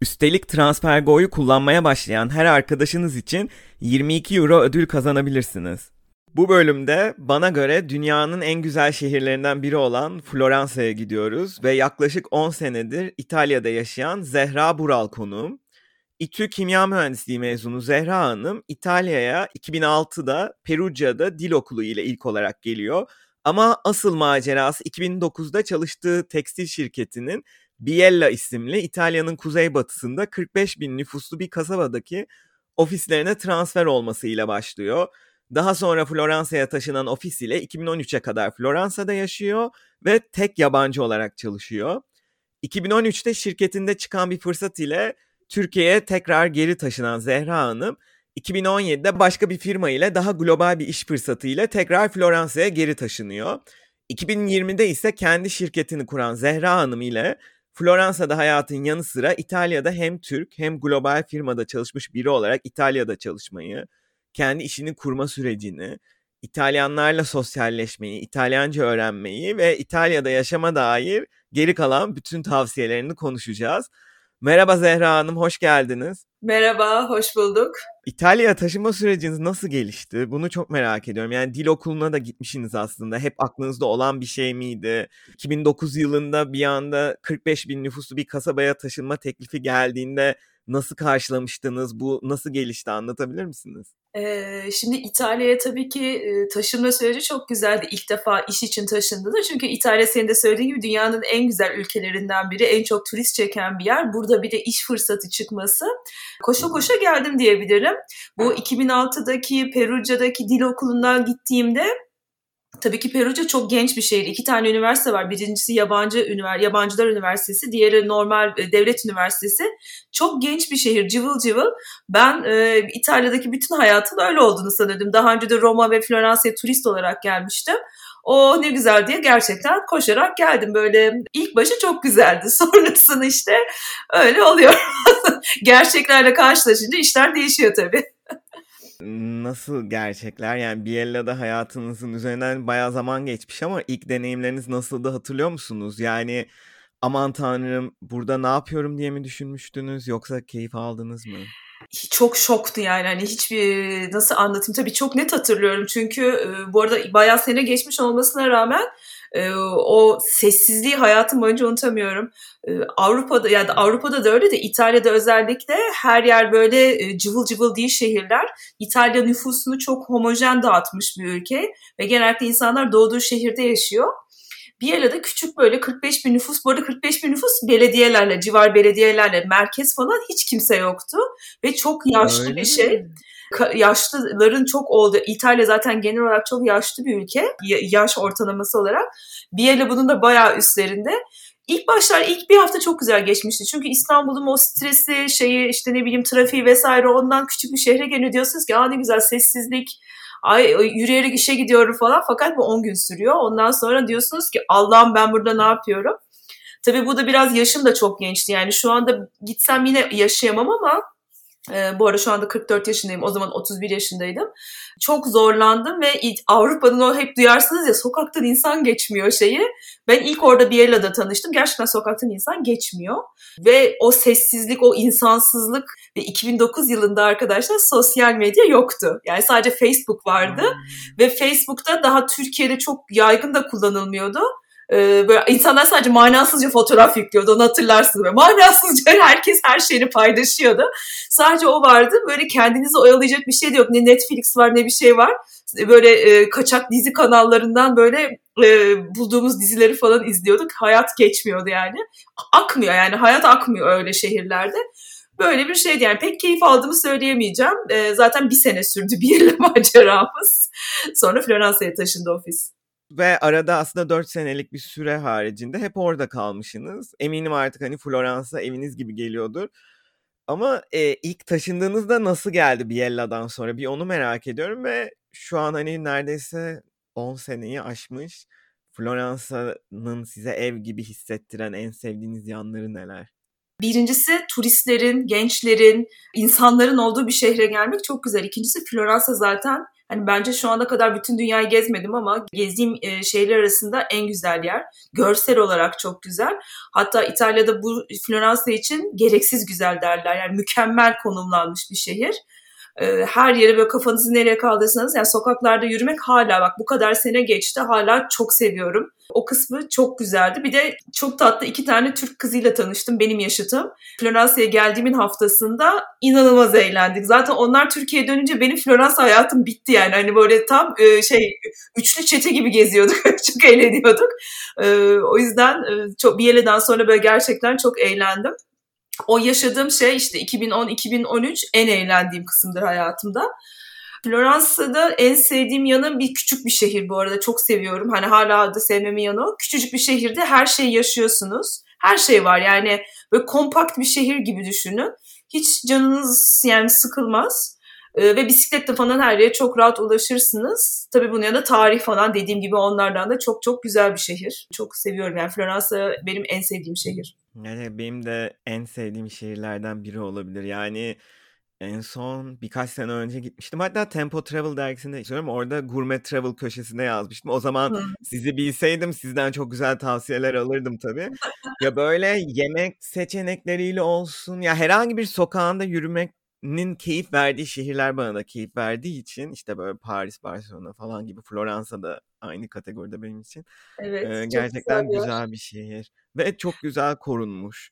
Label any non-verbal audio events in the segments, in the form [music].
Üstelik TransferGo'yu kullanmaya başlayan her arkadaşınız için 22 euro ödül kazanabilirsiniz. Bu bölümde bana göre dünyanın en güzel şehirlerinden biri olan Floransa'ya gidiyoruz ve yaklaşık 10 senedir İtalya'da yaşayan Zehra Bural konuğum. İTÜ Kimya Mühendisliği mezunu Zehra Hanım İtalya'ya 2006'da Perugia'da dil okulu ile ilk olarak geliyor. Ama asıl macerası 2009'da çalıştığı tekstil şirketinin Biella isimli İtalya'nın kuzeybatısında 45 bin nüfuslu bir kasabadaki ofislerine transfer olmasıyla başlıyor. Daha sonra Floransa'ya taşınan ofis ile 2013'e kadar Floransa'da yaşıyor ve tek yabancı olarak çalışıyor. 2013'te şirketinde çıkan bir fırsat ile Türkiye'ye tekrar geri taşınan Zehra Hanım 2017'de başka bir firma ile daha global bir iş fırsatı ile tekrar Floransa'ya geri taşınıyor. 2020'de ise kendi şirketini kuran Zehra Hanım ile Floransa'da hayatın yanı sıra İtalya'da hem Türk hem global firmada çalışmış biri olarak İtalya'da çalışmayı, kendi işini kurma sürecini, İtalyanlarla sosyalleşmeyi, İtalyanca öğrenmeyi ve İtalya'da yaşama dair geri kalan bütün tavsiyelerini konuşacağız. Merhaba Zehra Hanım, hoş geldiniz. Merhaba, hoş bulduk. İtalya taşıma süreciniz nasıl gelişti? Bunu çok merak ediyorum. Yani dil okuluna da gitmişsiniz aslında. Hep aklınızda olan bir şey miydi? 2009 yılında bir anda 45 bin nüfuslu bir kasabaya taşınma teklifi geldiğinde nasıl karşılamıştınız? Bu nasıl gelişti anlatabilir misiniz? Ee, şimdi İtalya'ya tabii ki e, taşınma süreci çok güzeldi. İlk defa iş için taşındılar. Çünkü İtalya senin de söylediğin gibi dünyanın en güzel ülkelerinden biri. En çok turist çeken bir yer. Burada bir de iş fırsatı çıkması. Koşa koşa geldim diyebilirim. Bu 2006'daki Perugia'daki dil okulundan gittiğimde Tabii ki Perugia çok genç bir şehir. İki tane üniversite var. Birincisi yabancı ünivers yabancılar üniversitesi, diğeri normal e, devlet üniversitesi. Çok genç bir şehir, cıvıl cıvıl. Ben e, İtalya'daki bütün hayatım öyle olduğunu sanıyordum. Daha önce de Roma ve Floransa'ya turist olarak gelmiştim. O ne güzel diye gerçekten koşarak geldim. Böyle ilk başı çok güzeldi. [laughs] Sonrasını işte öyle oluyor. [laughs] Gerçeklerle karşılaşınca işler değişiyor tabii. Nasıl gerçekler? Yani Biella'da hayatınızın üzerinden bayağı zaman geçmiş ama ilk deneyimleriniz nasıldı hatırlıyor musunuz? Yani aman tanrım burada ne yapıyorum diye mi düşünmüştünüz yoksa keyif aldınız mı? Çok şoktu yani hani hiçbir nasıl anlatayım tabii çok net hatırlıyorum çünkü bu arada bayağı sene geçmiş olmasına rağmen e, o sessizliği hayatım boyunca unutamıyorum. E, Avrupa'da ya da Avrupa'da da öyle de İtalya'da özellikle her yer böyle e, cıvıl cıvıl değil şehirler. İtalya nüfusunu çok homojen dağıtmış bir ülke ve genellikle insanlar doğduğu şehirde yaşıyor. Biela'da küçük böyle 45 bin nüfus, bu arada 45 bin nüfus belediyelerle, civar belediyelerle, merkez falan hiç kimse yoktu. Ve çok yaşlı Öyle bir şey. Mi? yaşlıların çok olduğu İtalya zaten genel olarak çok yaşlı bir ülke yaş ortalaması olarak. Biella bunun da bayağı üstlerinde. İlk başlar ilk bir hafta çok güzel geçmişti. Çünkü İstanbul'un o stresi, şeyi işte ne bileyim trafiği vesaire ondan küçük bir şehre geliyor diyorsunuz ki aa ne güzel sessizlik, ay yürüyerek işe gidiyorum falan. Fakat bu 10 gün sürüyor. Ondan sonra diyorsunuz ki Allah'ım ben burada ne yapıyorum? Tabii bu da biraz yaşım da çok gençti. Yani şu anda gitsem yine yaşayamam ama e, bu arada şu anda 44 yaşındayım. O zaman 31 yaşındaydım. Çok zorlandım ve Avrupa'nın o hep duyarsınız ya sokaktan insan geçmiyor şeyi. Ben ilk orada Biella'da tanıştım. Gerçekten sokaktan insan geçmiyor. Ve o sessizlik, o insansızlık ve 2009 yılında arkadaşlar sosyal medya yoktu. Yani sadece Facebook vardı. Hmm. Ve Facebook'ta daha Türkiye'de çok yaygın da kullanılmıyordu e, böyle insanlar sadece manasızca fotoğraf yüklüyordu onu hatırlarsınız. Böyle manasızca [laughs] herkes her şeyini paylaşıyordu. Sadece o vardı. Böyle kendinizi oyalayacak bir şey de yok. Ne Netflix var ne bir şey var. Böyle e, kaçak dizi kanallarından böyle e, bulduğumuz dizileri falan izliyorduk. Hayat geçmiyordu yani. Akmıyor yani hayat akmıyor öyle şehirlerde. Böyle bir şeydi yani pek keyif aldığımı söyleyemeyeceğim. E, zaten bir sene sürdü bir [laughs] maceramız. Sonra Floransa'ya taşındı ofis. Ve arada aslında 4 senelik bir süre haricinde hep orada kalmışsınız. Eminim artık hani Floransa eviniz gibi geliyordur. Ama e, ilk taşındığınızda nasıl geldi Biella'dan sonra? Bir onu merak ediyorum ve şu an hani neredeyse 10 seneyi aşmış. Floransa'nın size ev gibi hissettiren en sevdiğiniz yanları neler? Birincisi turistlerin, gençlerin, insanların olduğu bir şehre gelmek çok güzel. İkincisi Floransa zaten hani bence şu ana kadar bütün dünyayı gezmedim ama gezdiğim e, şehirler arasında en güzel yer. Görsel olarak çok güzel. Hatta İtalya'da bu Floransa için gereksiz güzel derler. Yani mükemmel konumlanmış bir şehir. Ee, her yere böyle kafanızı nereye kaldırsanız yani sokaklarda yürümek hala bak bu kadar sene geçti hala çok seviyorum. O kısmı çok güzeldi. Bir de çok tatlı iki tane Türk kızıyla tanıştım benim yaşıtım. Floransa'ya geldiğimin haftasında inanılmaz eğlendik. Zaten onlar Türkiye'ye dönünce benim Floransa hayatım bitti yani. Hani böyle tam e, şey üçlü çete gibi geziyorduk. [laughs] çok eğleniyorduk. E, o yüzden e, çok bir yerden sonra böyle gerçekten çok eğlendim o yaşadığım şey işte 2010-2013 en eğlendiğim kısımdır hayatımda. Floransa'da en sevdiğim yanı bir küçük bir şehir bu arada. Çok seviyorum. Hani hala da sevmemin yanı o. Küçücük bir şehirde her şeyi yaşıyorsunuz. Her şey var yani böyle kompakt bir şehir gibi düşünün. Hiç canınız yani sıkılmaz. Ee, ve bisikletle falan her yere çok rahat ulaşırsınız. Tabii bunun yanında tarih falan dediğim gibi onlardan da çok çok güzel bir şehir. Çok seviyorum yani Floransa benim en sevdiğim şehir. Yani benim de en sevdiğim şehirlerden biri olabilir. Yani en son birkaç sene önce gitmiştim. Hatta Tempo Travel dergisinde istiyorum. Orada Gourmet Travel köşesinde yazmıştım. O zaman Hı. sizi bilseydim sizden çok güzel tavsiyeler alırdım tabii. ya böyle yemek seçenekleriyle olsun ya herhangi bir sokağında yürümeknin keyif verdiği şehirler bana da keyif verdiği için işte böyle Paris, Barcelona falan gibi Floransa da aynı kategoride benim için. Evet. Ee, gerçekten güzel, güzel bir şehir ve çok güzel korunmuş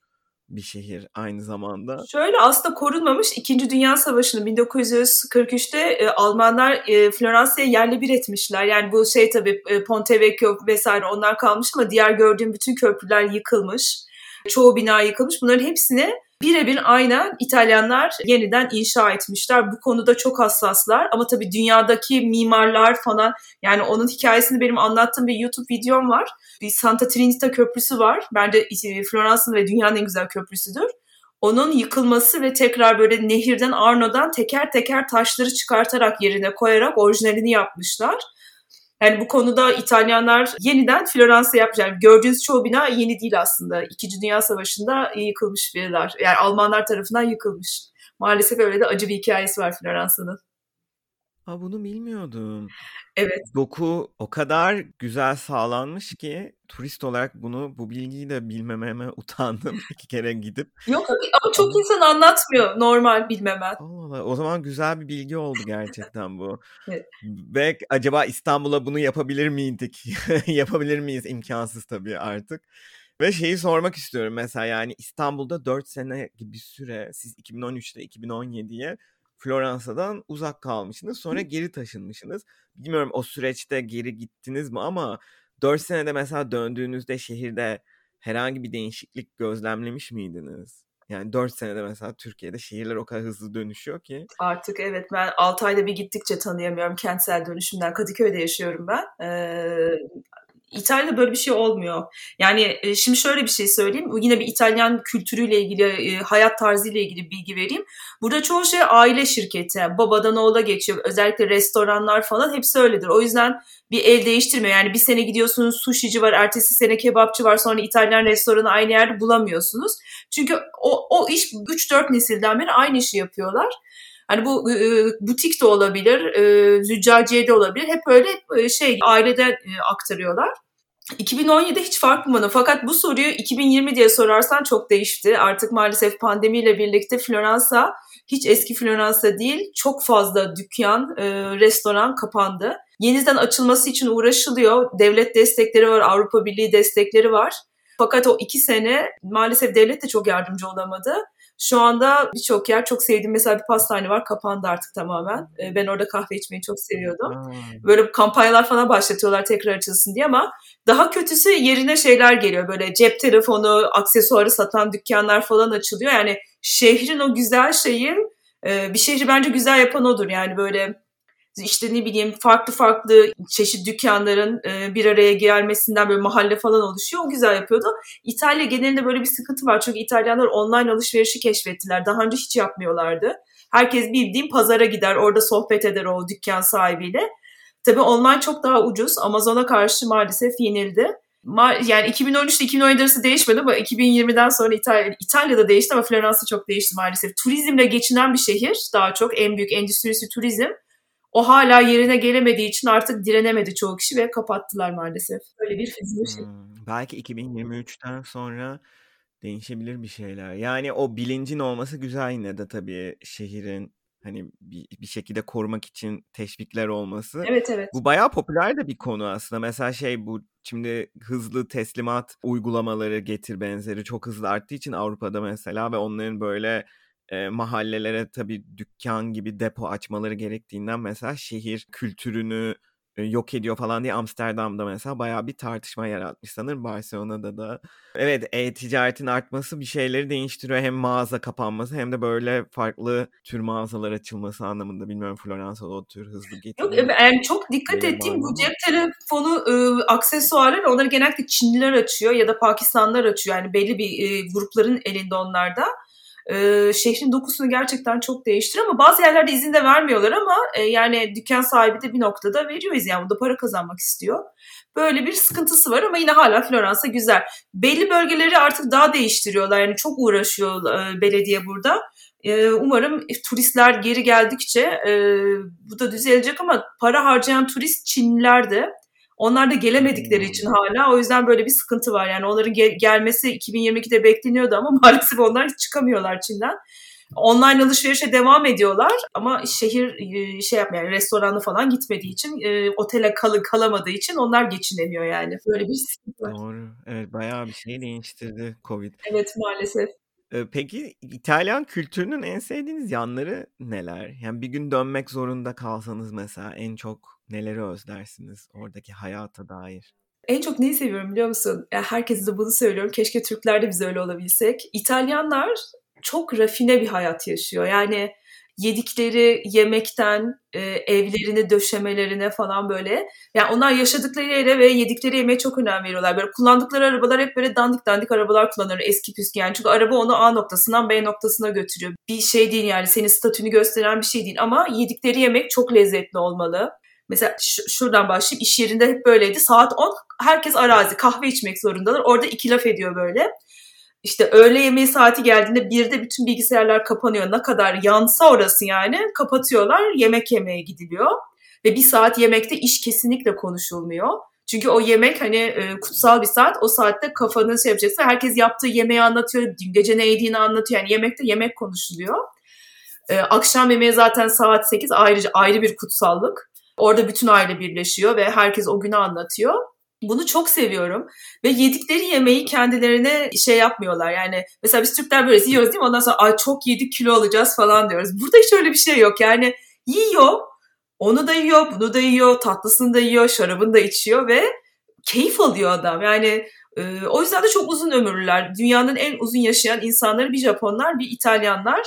bir şehir aynı zamanda. Şöyle aslında korunmamış. İkinci Dünya Savaşı'nı 1943'te e, Almanlar e, Floransa'ya yerle bir etmişler. Yani bu şey tabii e, Ponte Vecchio vesaire onlar kalmış ama diğer gördüğüm bütün köprüler yıkılmış. Çoğu bina yıkılmış. Bunların hepsini birebir aynen İtalyanlar yeniden inşa etmişler. Bu konuda çok hassaslar ama tabii dünyadaki mimarlar falan yani onun hikayesini benim anlattığım bir YouTube videom var. Bir Santa Trinita Köprüsü var. Bence Floransa'nın ve dünyanın en güzel köprüsüdür. Onun yıkılması ve tekrar böyle nehirden Arno'dan teker teker taşları çıkartarak yerine koyarak orijinalini yapmışlar. Yani bu konuda İtalyanlar yeniden Floransa yapmış. Yani gördüğünüz çoğu bina yeni değil aslında. İkinci Dünya Savaşı'nda yıkılmış binalar. Yani Almanlar tarafından yıkılmış. Maalesef öyle de acı bir hikayesi var Floransa'nın. Ha bunu bilmiyordum. Evet. Doku o kadar güzel sağlanmış ki turist olarak bunu bu bilgiyi de bilmememe [laughs] utandım iki kere gidip. Yok ama çok insan anlatmıyor normal bilmemen. Allah Allah. O zaman güzel bir bilgi oldu gerçekten bu. [laughs] evet. Ve acaba İstanbul'a bunu yapabilir miydik? [laughs] yapabilir miyiz? İmkansız tabii artık. Ve şeyi sormak istiyorum mesela yani İstanbul'da 4 sene gibi süre siz 2013'te 2017'ye Floransa'dan uzak kalmışsınız. Sonra geri taşınmışsınız. Bilmiyorum o süreçte geri gittiniz mi ama 4 senede mesela döndüğünüzde şehirde herhangi bir değişiklik gözlemlemiş miydiniz? Yani 4 senede mesela Türkiye'de şehirler o kadar hızlı dönüşüyor ki. Artık evet ben 6 ayda bir gittikçe tanıyamıyorum kentsel dönüşümden. Kadıköy'de yaşıyorum ben. Ee, İtalya'da böyle bir şey olmuyor. Yani e, şimdi şöyle bir şey söyleyeyim. Yine bir İtalyan kültürüyle ilgili, e, hayat tarzıyla ilgili bilgi vereyim. Burada çoğu şey aile şirketi. Babadan oğula geçiyor. Özellikle restoranlar falan hepsi öyledir. O yüzden bir el değiştirmiyor. Yani bir sene gidiyorsunuz sushici var, ertesi sene kebapçı var, sonra İtalyan restoranı aynı yerde bulamıyorsunuz. Çünkü o, o iş 3-4 nesilden beri aynı işi yapıyorlar. Hani bu e, butik de olabilir, e, züccaciye de olabilir. Hep öyle e, şey aileden e, aktarıyorlar. 2017'de hiç fark bulmadım. Fakat bu soruyu 2020 diye sorarsan çok değişti. Artık maalesef pandemiyle birlikte Floransa hiç eski Floransa değil. Çok fazla dükkan, e, restoran kapandı. Yeniden açılması için uğraşılıyor. Devlet destekleri var, Avrupa Birliği destekleri var. Fakat o iki sene maalesef devlet de çok yardımcı olamadı. Şu anda birçok yer çok sevdiğim mesela bir pastane var kapandı artık tamamen. Ben orada kahve içmeyi çok seviyordum. Böyle kampanyalar falan başlatıyorlar tekrar açılsın diye ama daha kötüsü yerine şeyler geliyor. Böyle cep telefonu, aksesuarı satan dükkanlar falan açılıyor. Yani şehrin o güzel şeyi bir şehri bence güzel yapan odur. Yani böyle işte ne bileyim farklı farklı çeşit dükkanların e, bir araya gelmesinden böyle mahalle falan oluşuyor. O güzel yapıyordu. İtalya genelinde böyle bir sıkıntı var. Çünkü İtalyanlar online alışverişi keşfettiler. Daha önce hiç yapmıyorlardı. Herkes bildiğim pazara gider, orada sohbet eder o dükkan sahibiyle. Tabii online çok daha ucuz. Amazon'a karşı maalesef yenildi. Yani 2013 ile 2017 arası değişmedi ama 2020'den sonra İtalya, İtalya'da değişti ama Floransa çok değişti maalesef. Turizmle geçinen bir şehir daha çok en büyük endüstrisi turizm. O hala yerine gelemediği için artık direnemedi çoğu kişi ve kapattılar maalesef. Öyle bir fiziği şey. Hmm, belki 2023'ten sonra değişebilir bir şeyler. Yani o bilincin olması güzel yine de tabii şehrin hani bir, bir şekilde korumak için teşvikler olması. Evet evet. Bu bayağı popüler de bir konu aslında. Mesela şey bu şimdi hızlı teslimat uygulamaları getir benzeri çok hızlı arttığı için Avrupa'da mesela ve onların böyle e, mahallelere tabii dükkan gibi depo açmaları gerektiğinden mesela şehir kültürünü yok ediyor falan diye Amsterdam'da mesela bayağı bir tartışma yaratmış sanırım Barcelona'da da. Evet e-ticaretin artması bir şeyleri değiştiriyor. Hem mağaza kapanması hem de böyle farklı tür mağazalar açılması anlamında. Bilmiyorum Floransa'da o tür hızlı getiriyor. Yok yani çok dikkat ettiğim bu cep telefonu e, aksesuarlar onları genellikle Çinliler açıyor ya da Pakistanlılar açıyor. Yani belli bir e, grupların elinde onlarda e, şehrin dokusunu gerçekten çok değiştiriyor ama bazı yerlerde izin de vermiyorlar ama e, yani dükkan sahibi de bir noktada veriyor izin yani da para kazanmak istiyor. Böyle bir sıkıntısı var ama yine hala Floransa güzel. Belli bölgeleri artık daha değiştiriyorlar yani çok uğraşıyor e, belediye burada. E, umarım turistler geri geldikçe e, bu da düzelecek ama para harcayan turist Çinliler de. Onlar da gelemedikleri için hala o yüzden böyle bir sıkıntı var. Yani onların gel- gelmesi 2022'de bekleniyordu ama [laughs] maalesef onlar hiç çıkamıyorlar Çin'den. Online alışverişe devam ediyorlar ama şehir e, şey yapmıyor yani restoranı falan gitmediği için e, otele kalı kalamadığı için onlar geçinemiyor yani. Böyle bir sıkıntı var. Doğru. Evet bayağı bir şey değiştirdi Covid. Evet maalesef. Peki İtalyan kültürünün en sevdiğiniz yanları neler? Yani bir gün dönmek zorunda kalsanız mesela en çok neleri özlersiniz oradaki hayata dair? En çok neyi seviyorum biliyor musun? Ya herkese de bunu söylüyorum. Keşke Türkler de biz öyle olabilsek. İtalyanlar çok rafine bir hayat yaşıyor. Yani yedikleri yemekten e, evlerini döşemelerine falan böyle. Yani onlar yaşadıkları yere ve yedikleri yemeğe çok önem veriyorlar. Böyle kullandıkları arabalar hep böyle dandik dandik arabalar kullanıyor eski püskü yani. Çünkü araba onu A noktasından B noktasına götürüyor. Bir şey değil yani senin statünü gösteren bir şey değil ama yedikleri yemek çok lezzetli olmalı. Mesela şuradan başlayayım. iş yerinde hep böyleydi. Saat 10 herkes arazi kahve içmek zorundalar. Orada iki laf ediyor böyle. İşte öğle yemeği saati geldiğinde bir de bütün bilgisayarlar kapanıyor. Ne kadar yansa orası yani kapatıyorlar. Yemek yemeye gidiliyor. Ve bir saat yemekte iş kesinlikle konuşulmuyor. Çünkü o yemek hani e, kutsal bir saat. O saatte kafanı şey yapacaksın. Herkes yaptığı yemeği anlatıyor. Dün gece ne yediğini anlatıyor. Yani yemekte yemek konuşuluyor. E, akşam yemeği zaten saat 8 ayrıca ayrı bir kutsallık. Orada bütün aile birleşiyor ve herkes o günü anlatıyor. Bunu çok seviyorum. Ve yedikleri yemeği kendilerine şey yapmıyorlar. Yani mesela biz Türkler böyle yiyoruz değil mi? Ondan sonra ay çok yedik kilo alacağız falan diyoruz. Burada hiç öyle bir şey yok. Yani yiyor, onu da yiyor, bunu da yiyor, tatlısını da yiyor, şarabını da içiyor ve keyif alıyor adam. Yani e, o yüzden de çok uzun ömürlüler. Dünyanın en uzun yaşayan insanları bir Japonlar, bir İtalyanlar.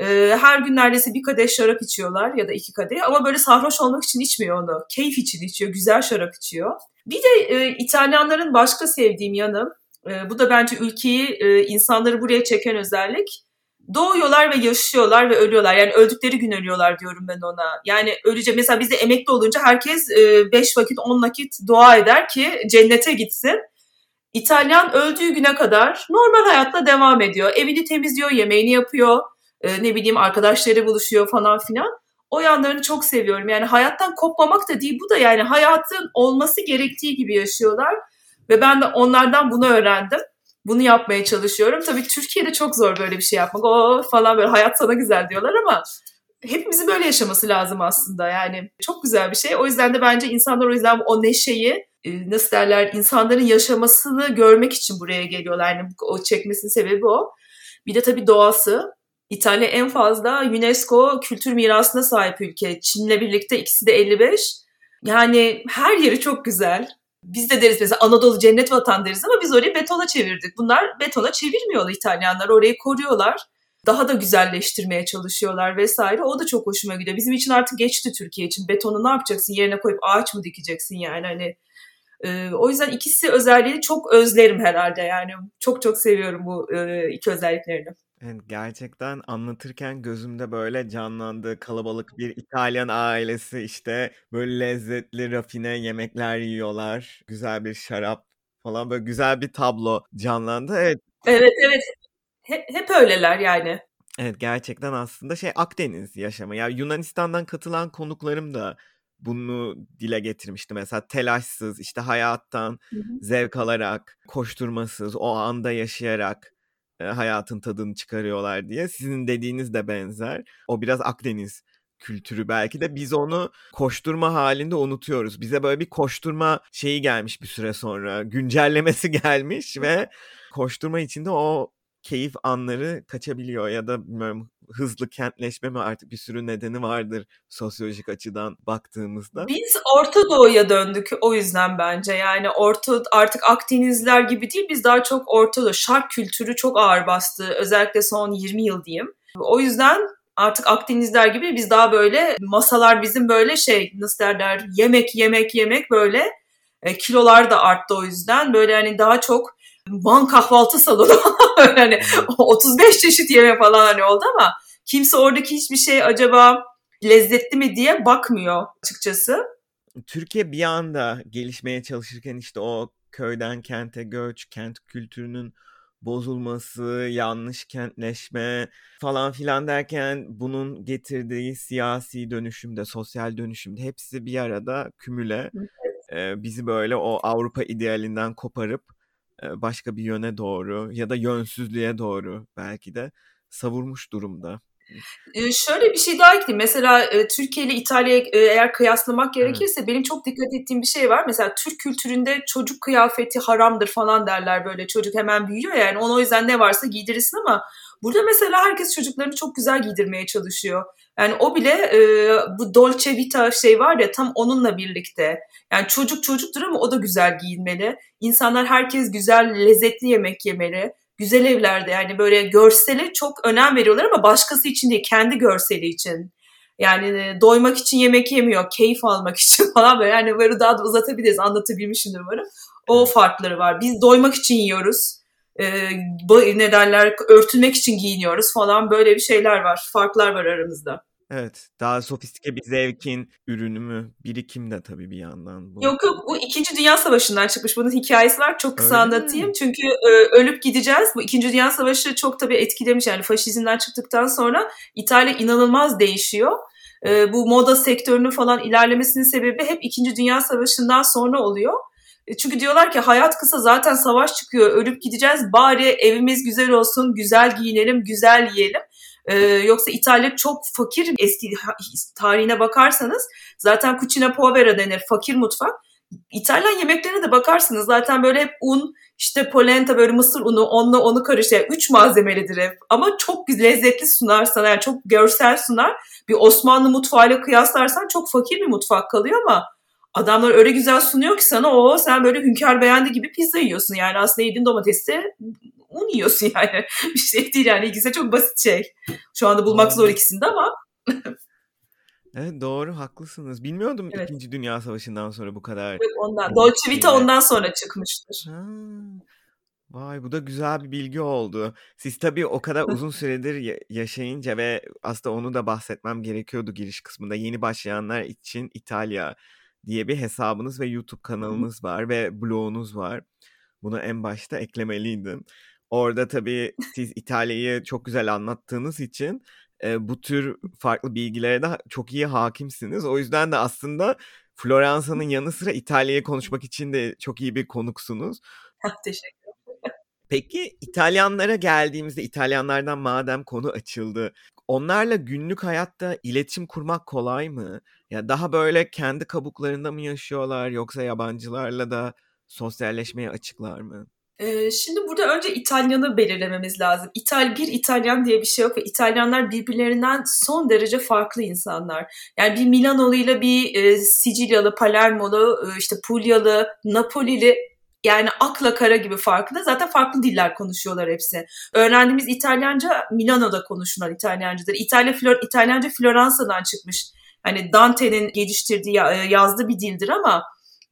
E, her gün neredeyse bir kadeh şarap içiyorlar ya da iki kadeh ama böyle sarhoş olmak için içmiyor onu. Keyif için içiyor, güzel şarap içiyor. Bir de e, İtalyanların başka sevdiğim yanı, e, bu da bence ülkeyi, e, insanları buraya çeken özellik. Doğuyorlar ve yaşıyorlar ve ölüyorlar. Yani öldükleri gün ölüyorlar diyorum ben ona. Yani ölece mesela bizde emekli olunca herkes 5 e, vakit 10 vakit dua eder ki cennete gitsin. İtalyan öldüğü güne kadar normal hayatla devam ediyor. Evini temizliyor, yemeğini yapıyor, e, ne bileyim arkadaşları buluşuyor falan filan. O yanlarını çok seviyorum. Yani hayattan kopmamak da değil bu da yani hayatın olması gerektiği gibi yaşıyorlar. Ve ben de onlardan bunu öğrendim. Bunu yapmaya çalışıyorum. Tabii Türkiye'de çok zor böyle bir şey yapmak. O falan böyle hayat sana güzel diyorlar ama hepimizin böyle yaşaması lazım aslında. Yani çok güzel bir şey. O yüzden de bence insanlar o yüzden o neşeyi e, nasıl derler insanların yaşamasını görmek için buraya geliyorlar. Yani o çekmesinin sebebi o. Bir de tabii doğası. İtalya en fazla UNESCO kültür mirasına sahip ülke. Çin'le birlikte ikisi de 55. Yani her yeri çok güzel. Biz de deriz mesela Anadolu cennet vatan deriz ama biz orayı betona çevirdik. Bunlar betona çevirmiyorlar İtalyanlar. Orayı koruyorlar. daha da güzelleştirmeye çalışıyorlar vesaire. O da çok hoşuma gidiyor. Bizim için artık geçti Türkiye için. Betonu ne yapacaksın? Yerine koyup ağaç mı dikeceksin yani hani e, o yüzden ikisi özelliğini çok özlerim herhalde yani çok çok seviyorum bu e, iki özelliklerini. Evet, gerçekten anlatırken gözümde böyle canlandı kalabalık bir İtalyan ailesi işte böyle lezzetli rafine yemekler yiyorlar güzel bir şarap falan böyle güzel bir tablo canlandı evet. Evet evet hep, hep öyleler yani. Evet gerçekten aslında şey Akdeniz yaşamı. Ya yani Yunanistan'dan katılan konuklarım da bunu dile getirmişti. Mesela telaşsız, işte hayattan hı hı. zevk alarak, koşturmasız, o anda yaşayarak e, hayatın tadını çıkarıyorlar diye. Sizin dediğiniz de benzer. O biraz Akdeniz kültürü belki de biz onu koşturma halinde unutuyoruz. Bize böyle bir koşturma şeyi gelmiş bir süre sonra. Güncellemesi [laughs] gelmiş ve koşturma içinde o keyif anları kaçabiliyor ya da bilmiyorum hızlı kentleşme mi artık bir sürü nedeni vardır sosyolojik açıdan baktığımızda. Biz Orta Doğu'ya döndük o yüzden bence yani Orta artık Akdenizler gibi değil biz daha çok Orta Doğu şark kültürü çok ağır bastı özellikle son 20 yıl diyeyim. O yüzden artık Akdenizler gibi biz daha böyle masalar bizim böyle şey nasıl derler yemek yemek yemek böyle e, kilolar da arttı o yüzden böyle hani daha çok Van kahvaltı salonu hani [laughs] 35 çeşit yemek falan hani oldu ama kimse oradaki hiçbir şey acaba lezzetli mi diye bakmıyor açıkçası. Türkiye bir anda gelişmeye çalışırken işte o köyden kente göç, kent kültürünün bozulması, yanlış kentleşme falan filan derken bunun getirdiği siyasi dönüşümde, sosyal dönüşümde hepsi bir arada kümüle e, bizi böyle o Avrupa idealinden koparıp başka bir yöne doğru ya da yönsüzlüğe doğru belki de savurmuş durumda. Ee, şöyle bir şey daha ekleyeyim. Mesela e, Türkiye ile İtalya'yı e, eğer kıyaslamak gerekirse evet. benim çok dikkat ettiğim bir şey var. Mesela Türk kültüründe çocuk kıyafeti haramdır falan derler böyle. Çocuk hemen büyüyor yani. Ona o yüzden ne varsa giydirirsin ama burada mesela herkes çocuklarını çok güzel giydirmeye çalışıyor. Yani o bile e, bu Dolce Vita şey var ya tam onunla birlikte. Yani çocuk çocuktur ama o da güzel giyinmeli. İnsanlar herkes güzel, lezzetli yemek yemeli. Güzel evlerde yani böyle görsele çok önem veriyorlar ama başkası için değil, kendi görseli için. Yani doymak için yemek yemiyor, keyif almak [laughs] için falan böyle. Yani böyle daha da uzatabiliriz, anlatabilmişimdir umarım. O farkları var. Biz doymak için yiyoruz. Ee, ne derler, örtünmek için giyiniyoruz falan böyle bir şeyler var. Farklar var aramızda. Evet. Daha sofistike bir zevkin ürünü mü? Birikim de tabii bir yandan bu. Yok yok bu 2. Dünya Savaşı'ndan çıkmış. Bunun hikayesi var. Çok kısa Öyle anlatayım. Mi? Çünkü e, ölüp gideceğiz. Bu 2. Dünya Savaşı çok tabii etkilemiş. Yani faşizmden çıktıktan sonra İtalya inanılmaz değişiyor. E, bu moda sektörünün falan ilerlemesinin sebebi hep 2. Dünya Savaşı'ndan sonra oluyor. E, çünkü diyorlar ki hayat kısa zaten savaş çıkıyor ölüp gideceğiz bari evimiz güzel olsun güzel giyinelim güzel yiyelim. Ee, yoksa İtalya çok fakir eski tarihine bakarsanız zaten cucina povera denir fakir mutfak. İtalyan yemeklerine de bakarsınız zaten böyle hep un işte polenta böyle mısır unu onunla onu karıştırıyor. Yani üç malzemelidir hep ama çok lezzetli sunar sana yani çok görsel sunar. Bir Osmanlı mutfağıyla kıyaslarsan çok fakir bir mutfak kalıyor ama adamlar öyle güzel sunuyor ki sana o sen böyle hünkâr beğendi gibi pizza yiyorsun. Yani aslında yediğin domatesi un yiyorsun [laughs] yani. bir şey değil yani ikisi çok basit şey. Şu anda bulmak zor ikisinde ama. [laughs] evet doğru haklısınız. Bilmiyordum evet. İkinci Dünya Savaşı'ndan sonra bu kadar. Yok ondan. Dolce Vita ondan sonra çıkmıştır. Ha. Vay bu da güzel bir bilgi oldu. Siz tabii o kadar uzun süredir yaşayınca ve aslında onu da bahsetmem gerekiyordu giriş kısmında. Yeni başlayanlar için İtalya diye bir hesabınız ve YouTube kanalınız var ve blogunuz var. Bunu en başta eklemeliydim. Orada tabii siz İtalya'yı çok güzel anlattığınız için e, bu tür farklı bilgilere de çok iyi hakimsiniz. O yüzden de aslında Floransa'nın yanı sıra İtalya'yı konuşmak için de çok iyi bir konuksunuz. Teşekkür Peki İtalyanlara geldiğimizde İtalyanlardan madem konu açıldı. Onlarla günlük hayatta iletişim kurmak kolay mı? Ya daha böyle kendi kabuklarında mı yaşıyorlar yoksa yabancılarla da sosyalleşmeye açıklar mı? şimdi burada önce İtalyanı belirlememiz lazım. İtal bir İtalyan diye bir şey yok ve İtalyanlar birbirlerinden son derece farklı insanlar. Yani bir Milanolu ile bir Sicilyalı, Palermolu, işte Pugyalı, Napolili yani akla kara gibi farklı. Zaten farklı diller konuşuyorlar hepsi. Öğrendiğimiz İtalyanca Milano'da konuşulan İtalyancadır. İtalya Flor İtalyanca Floransa'dan çıkmış. Hani Dante'nin geliştirdiği, yazdığı bir dildir ama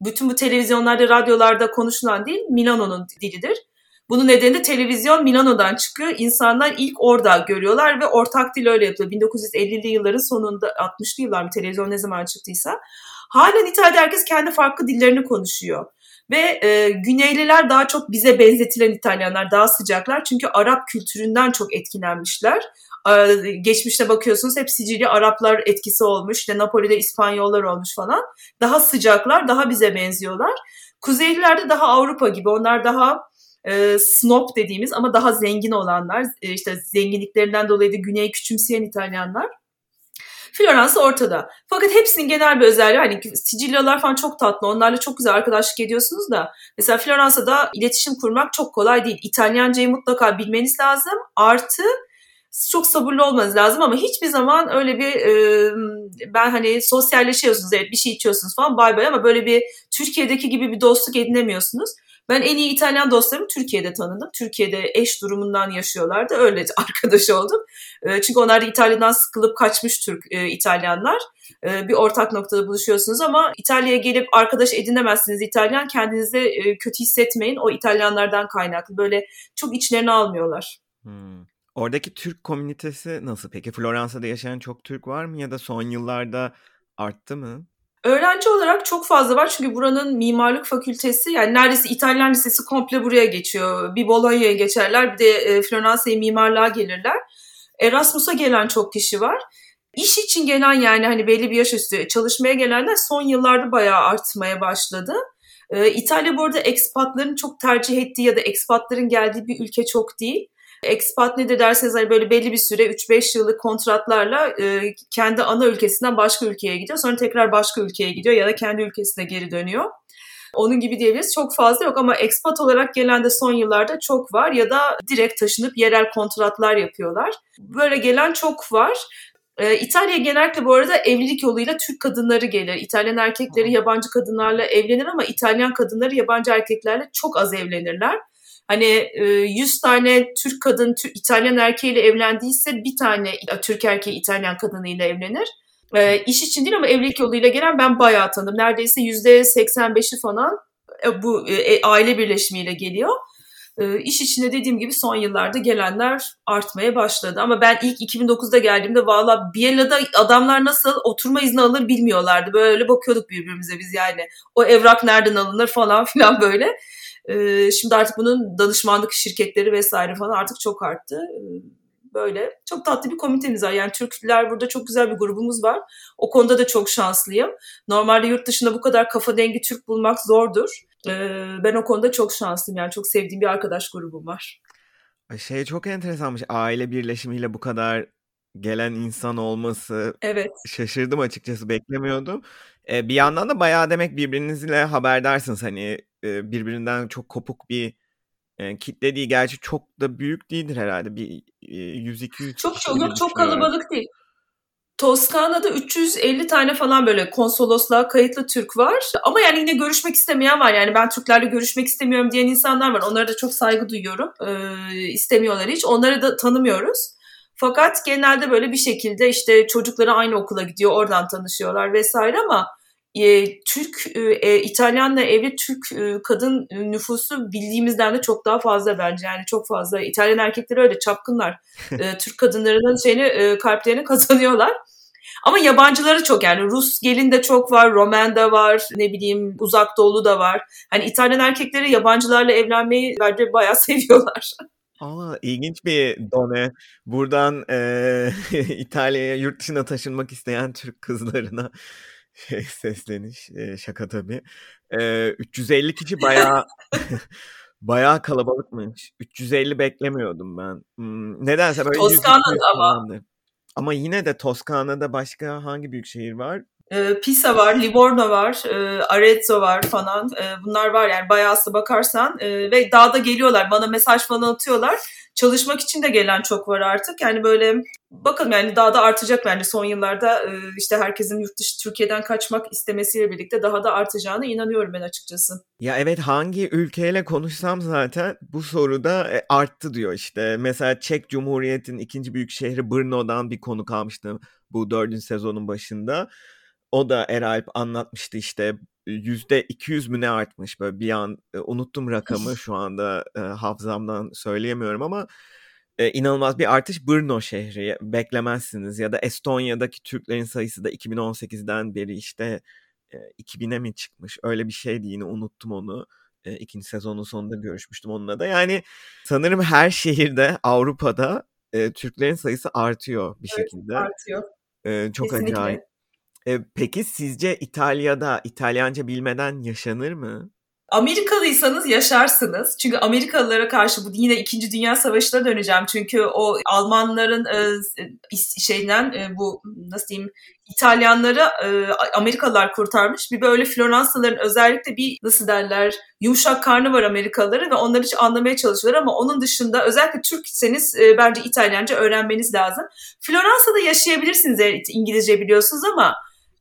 bütün bu televizyonlarda, radyolarda konuşulan dil Milano'nun dilidir. Bunun nedeni de televizyon Milano'dan çıkıyor. İnsanlar ilk orada görüyorlar ve ortak dil öyle yapılıyor. 1950'li yılların sonunda, 60'lı yıllar mı televizyon ne zaman çıktıysa. Halen İtalya'da herkes kendi farklı dillerini konuşuyor. Ve e, Güneyliler daha çok bize benzetilen İtalyanlar daha sıcaklar. Çünkü Arap kültüründen çok etkilenmişler. E, geçmişte bakıyorsunuz hep Sicilya Araplar etkisi olmuş. İşte Napoli'de İspanyollar olmuş falan. Daha sıcaklar, daha bize benziyorlar. Kuzeyliler de daha Avrupa gibi. Onlar daha e, snob dediğimiz ama daha zengin olanlar. E, işte zenginliklerinden dolayı da güneyi küçümseyen İtalyanlar. Floransa ortada. Fakat hepsinin genel bir özelliği hani Sicilyalılar falan çok tatlı. Onlarla çok güzel arkadaşlık ediyorsunuz da. Mesela Floransa'da iletişim kurmak çok kolay değil. İtalyancayı mutlaka bilmeniz lazım. Artı çok sabırlı olmanız lazım ama hiçbir zaman öyle bir e, ben hani sosyalleşiyorsunuz evet bir şey içiyorsunuz falan bay bay ama böyle bir Türkiye'deki gibi bir dostluk edinemiyorsunuz. Ben en iyi İtalyan dostlarımı Türkiye'de tanıdım. Türkiye'de eş durumundan yaşıyorlardı. Öyle [laughs] arkadaş oldum. Ee, çünkü onlar da İtalya'dan sıkılıp kaçmış Türk e, İtalyanlar. Ee, bir ortak noktada buluşuyorsunuz ama İtalya'ya gelip arkadaş edinemezsiniz İtalyan. Kendinizi e, kötü hissetmeyin. O İtalyanlardan kaynaklı. Böyle çok içlerine almıyorlar. Hmm. Oradaki Türk komünitesi nasıl peki? Floransa'da yaşayan çok Türk var mı ya da son yıllarda arttı mı? Öğrenci olarak çok fazla var çünkü buranın mimarlık fakültesi yani neredeyse İtalyan lisesi komple buraya geçiyor. Bir Bologna'ya geçerler bir de e, Floransa'ya mimarlığa gelirler. Erasmus'a gelen çok kişi var. İş için gelen yani hani belli bir yaş üstü çalışmaya gelenler son yıllarda bayağı artmaya başladı. Ee, İtalya bu arada ekspatların çok tercih ettiği ya da ekspatların geldiği bir ülke çok değil. Expat ne de derseniz hani böyle belli bir süre 3-5 yıllık kontratlarla e, kendi ana ülkesinden başka ülkeye gidiyor. Sonra tekrar başka ülkeye gidiyor ya da kendi ülkesine geri dönüyor. Onun gibi diyebiliriz. Çok fazla yok ama expat olarak gelen de son yıllarda çok var ya da direkt taşınıp yerel kontratlar yapıyorlar. Böyle gelen çok var. Ee, İtalya genellikle bu arada evlilik yoluyla Türk kadınları gelir. İtalyan erkekleri yabancı kadınlarla evlenir ama İtalyan kadınları yabancı erkeklerle çok az evlenirler. Hani 100 e, tane Türk kadın İtalyan erkeğiyle evlendiyse bir tane Türk erkeği İtalyan kadınıyla evlenir. E, iş için değil ama evlilik yoluyla gelen ben bayağı tanıdım. Neredeyse %85'i falan e, bu e, aile birleşimiyle geliyor. E, iş içinde dediğim gibi son yıllarda gelenler artmaya başladı. Ama ben ilk 2009'da geldiğimde valla Biella'da adamlar nasıl oturma izni alır bilmiyorlardı. Böyle bakıyorduk birbirimize biz yani. O evrak nereden alınır falan filan böyle. Ee, şimdi artık bunun danışmanlık şirketleri vesaire falan artık çok arttı. Ee, böyle çok tatlı bir komitemiz var. Yani Türkler burada çok güzel bir grubumuz var. O konuda da çok şanslıyım. Normalde yurt dışında bu kadar kafa dengi Türk bulmak zordur. Ee, ben o konuda çok şanslıyım. Yani çok sevdiğim bir arkadaş grubum var. Şey çok enteresanmış. Aile birleşimiyle bu kadar gelen insan olması. Evet. Şaşırdım açıkçası beklemiyordum. Bir yandan da bayağı demek birbirinizle haberdarsınız. Hani birbirinden çok kopuk bir kitle değil. Gerçi çok da büyük değildir herhalde. Bir 100-200 Çok çok yok çok kalabalık değil. Toskana'da 350 tane falan böyle konsolosluğa kayıtlı Türk var. Ama yani yine görüşmek istemeyen var. Yani ben Türklerle görüşmek istemiyorum diyen insanlar var. Onlara da çok saygı duyuyorum. Ee, istemiyorlar hiç. Onları da tanımıyoruz. Fakat genelde böyle bir şekilde işte çocukları aynı okula gidiyor. Oradan tanışıyorlar vesaire ama e, Türk, e, e, İtalyanla evli Türk e, kadın nüfusu bildiğimizden de çok daha fazla bence. Yani çok fazla. İtalyan erkekleri öyle çapkınlar. [laughs] e, Türk kadınlarının şeyini, e, kalplerini kazanıyorlar. Ama yabancıları çok yani Rus gelin de çok var, Roman da var, ne bileyim uzak doğulu da var. Hani İtalyan erkekleri yabancılarla evlenmeyi bence bayağı [laughs] seviyorlar. Aa, ilginç bir done. Buradan e, [laughs] İtalya'ya yurt dışına taşınmak isteyen Türk kızlarına [laughs] şey sesleniş e, şaka tabii. E, 350 kişi bayağı [laughs] bayağı kalabalıkmış. 350 beklemiyordum ben. Hmm, nedense böyle Toskana'da ama. Ama yine de Toskana'da başka hangi büyük şehir var? E, Pisa var, Livorno var, e, Arezzo var falan. E, bunlar var yani bayağı bakarsan. E, ve dağda geliyorlar. Bana mesaj falan atıyorlar. Çalışmak için de gelen çok var artık. Yani böyle bakalım yani daha da artacak bence son yıllarda e, işte herkesin yurt dışı Türkiye'den kaçmak istemesiyle birlikte daha da artacağına inanıyorum ben açıkçası. Ya evet hangi ülkeyle konuşsam zaten bu soruda e, arttı diyor işte. Mesela Çek Cumhuriyeti'nin ikinci büyük şehri Brno'dan bir konu kalmıştı bu dördüncü sezonun başında. O da Eralp anlatmıştı işte yüzde 200 mü ne artmış böyle bir an e, unuttum rakamı şu anda e, hafızamdan söyleyemiyorum ama e, inanılmaz bir artış Brno şehri beklemezsiniz ya da Estonya'daki Türklerin sayısı da 2018'den beri işte e, 2000'e mi çıkmış öyle bir şeydi yine unuttum onu e, ikinci sezonun sonunda görüşmüştüm onunla da yani sanırım her şehirde Avrupa'da e, Türklerin sayısı artıyor bir evet, şekilde. artıyor. E, çok Kesinlikle. acayip. E, peki sizce İtalya'da İtalyanca bilmeden yaşanır mı? Amerikalıysanız yaşarsınız. Çünkü Amerikalılara karşı bu yine 2. Dünya Savaşı'na döneceğim. Çünkü o Almanların e, şeyden e, bu nasıl diyeyim İtalyanları e, Amerikalılar kurtarmış. Bir böyle Floransaların özellikle bir nasıl derler yumuşak karnı var Amerikalıları ve onları hiç anlamaya çalışıyorlar ama onun dışında özellikle Türkseniz e, bence İtalyanca öğrenmeniz lazım. Floransa'da yaşayabilirsiniz eğer İngilizce biliyorsunuz ama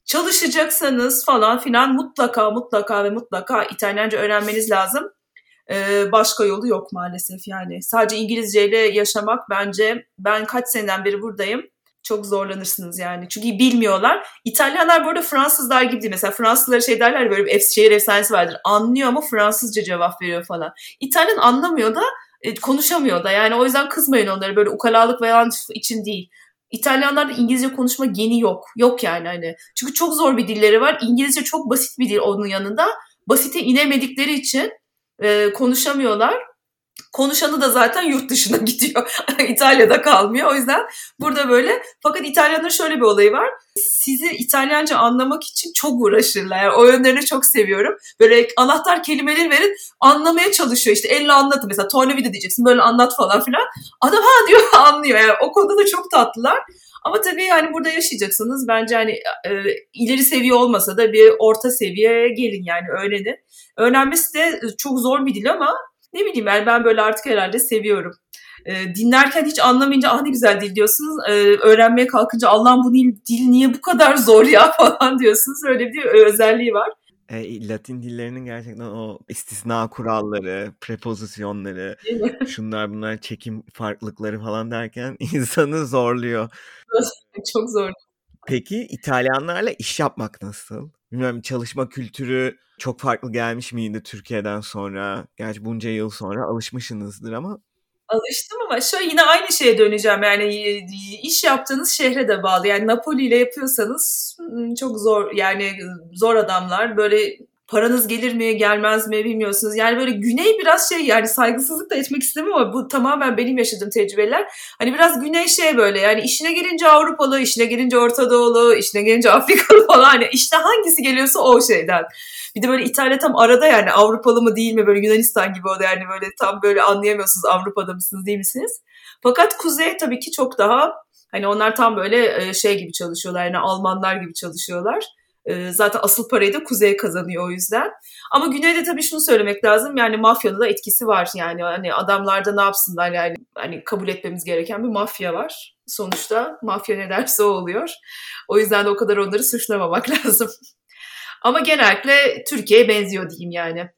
çalışacaksanız falan filan mutlaka mutlaka ve mutlaka İtalyanca öğrenmeniz lazım. Ee, başka yolu yok maalesef yani. Sadece İngilizceyle yaşamak bence ben kaç seneden beri buradayım. Çok zorlanırsınız yani. Çünkü bilmiyorlar. İtalyanlar bu arada Fransızlar gibi değil. Mesela Fransızlara şey derler böyle bir şehir efsanesi vardır. Anlıyor ama Fransızca cevap veriyor falan. İtalyan anlamıyor da e, konuşamıyor da. Yani o yüzden kızmayın onları böyle ukalalık veya için değil. İtalyanlarda İngilizce konuşma geni yok. Yok yani hani. Çünkü çok zor bir dilleri var. İngilizce çok basit bir dil onun yanında. Basite inemedikleri için e, konuşamıyorlar. Konuşanı da zaten yurt dışına [laughs] gidiyor. İtalya'da kalmıyor. O yüzden burada böyle. Fakat İtalyanların şöyle bir olayı var. Sizi İtalyanca anlamak için çok uğraşırlar. Yani o yönlerini çok seviyorum. Böyle anahtar kelimeleri verin anlamaya çalışıyor. İşte elle anlatın. Mesela tornavida diyeceksin böyle anlat falan filan. Adam ha diyor [laughs] anlıyor. Yani o konuda da çok tatlılar. Ama tabii yani burada yaşayacaksınız. Bence hani e, ileri seviye olmasa da bir orta seviyeye gelin yani öğrenin. Öğrenmesi de çok zor bir dil ama ne bileyim yani ben böyle artık herhalde seviyorum. E, dinlerken hiç anlamayınca ah ne güzel dil diyorsunuz. E, öğrenmeye kalkınca Allah'ım bu dil, niye bu kadar zor ya [laughs] falan diyorsunuz. Öyle bir özelliği var. E, Latin dillerinin gerçekten o istisna kuralları, prepozisyonları, [laughs] şunlar bunlar çekim farklılıkları falan derken [laughs] insanı zorluyor. Çok zor. Peki İtalyanlarla iş yapmak nasıl? Bilmiyorum çalışma kültürü çok farklı gelmiş miydi Türkiye'den sonra? Gerçi bunca yıl sonra alışmışsınızdır ama. Alıştım ama şöyle yine aynı şeye döneceğim. Yani iş yaptığınız şehre de bağlı. Yani Napoli ile yapıyorsanız çok zor yani zor adamlar. Böyle paranız gelir mi gelmez mi bilmiyorsunuz. Yani böyle güney biraz şey yani saygısızlık da etmek istemiyorum ama bu tamamen benim yaşadığım tecrübeler. Hani biraz güney şey böyle yani işine gelince Avrupalı, işine gelince Orta Doğulu, işine gelince [laughs] Afrikalı falan. Hani işte hangisi geliyorsa o şeyden. Bir de böyle İtalya tam arada yani Avrupalı mı değil mi böyle Yunanistan gibi o da yani böyle tam böyle anlayamıyorsunuz Avrupa'da mısınız değil misiniz? Fakat kuzey tabii ki çok daha hani onlar tam böyle şey gibi çalışıyorlar yani Almanlar gibi çalışıyorlar. Zaten asıl parayı da kuzey kazanıyor o yüzden. Ama güneyde tabii şunu söylemek lazım yani mafyanın da etkisi var yani hani adamlarda ne yapsınlar yani hani kabul etmemiz gereken bir mafya var. Sonuçta mafya ne derse o oluyor. O yüzden de o kadar onları suçlamamak [laughs] lazım. Ama genellikle Türkiye'ye benziyor diyeyim yani.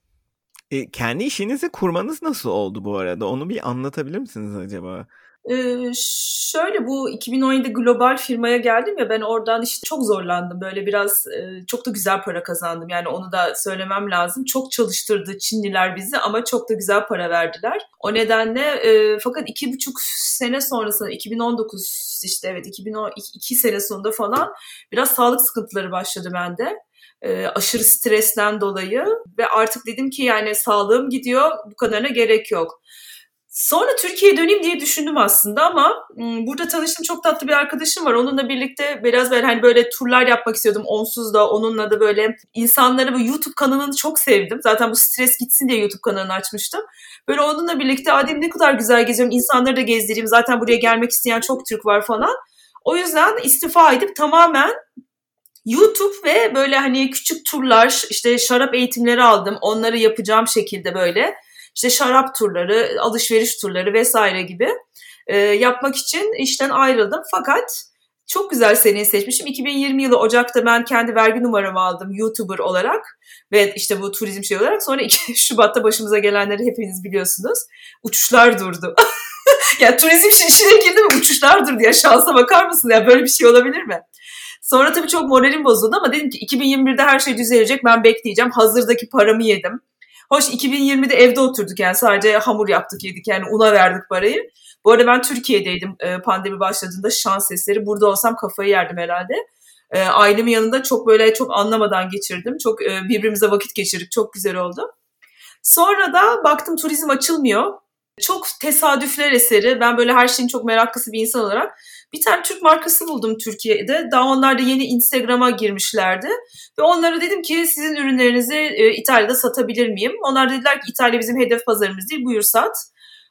E, kendi işinizi kurmanız nasıl oldu bu arada? Onu bir anlatabilir misiniz acaba? Ee, şöyle bu 2017 global firmaya geldim ya ben oradan işte çok zorlandım. Böyle biraz e, çok da güzel para kazandım. Yani onu da söylemem lazım. Çok çalıştırdı Çinliler bizi ama çok da güzel para verdiler. O nedenle e, fakat iki buçuk sene sonrasında 2019 işte evet 2012 sene sonunda falan biraz sağlık sıkıntıları başladı bende e, aşırı stresten dolayı ve artık dedim ki yani sağlığım gidiyor bu kadarına gerek yok. Sonra Türkiye'ye döneyim diye düşündüm aslında ama burada tanıştığım çok tatlı bir arkadaşım var. Onunla birlikte biraz böyle hani böyle turlar yapmak istiyordum onsuz da onunla da böyle insanları bu YouTube kanalını çok sevdim. Zaten bu stres gitsin diye YouTube kanalını açmıştım. Böyle onunla birlikte Adem ne kadar güzel geziyorum. insanları da gezdireyim. Zaten buraya gelmek isteyen çok Türk var falan. O yüzden istifa edip tamamen YouTube ve böyle hani küçük turlar işte şarap eğitimleri aldım. Onları yapacağım şekilde böyle işte şarap turları, alışveriş turları vesaire gibi e, yapmak için işten ayrıldım. Fakat çok güzel seneyi seçmişim. 2020 yılı Ocak'ta ben kendi vergi numaramı aldım YouTuber olarak ve işte bu turizm şey olarak. Sonra 2 [laughs] Şubat'ta başımıza gelenleri hepiniz biliyorsunuz. Uçuşlar durdu. [laughs] ya turizm işine girdi mi uçuşlar durdu ya şansa bakar mısın ya böyle bir şey olabilir mi? Sonra tabii çok moralim bozuldu ama dedim ki 2021'de her şey düzelecek ben bekleyeceğim. Hazırdaki paramı yedim. Hoş 2020'de evde oturduk yani sadece hamur yaptık yedik yani una verdik parayı. Bu arada ben Türkiye'deydim e, pandemi başladığında şans eseri. Burada olsam kafayı yerdim herhalde. E, ailemin yanında çok böyle çok anlamadan geçirdim. Çok e, birbirimize vakit geçirdik. Çok güzel oldu. Sonra da baktım turizm açılmıyor. Çok tesadüfler eseri. Ben böyle her şeyin çok meraklısı bir insan olarak bir tane Türk markası buldum Türkiye'de. Daha onlar da yeni Instagram'a girmişlerdi. Ve onlara dedim ki sizin ürünlerinizi e, İtalya'da satabilir miyim? Onlar dediler ki İtalya bizim hedef pazarımız değil buyur sat.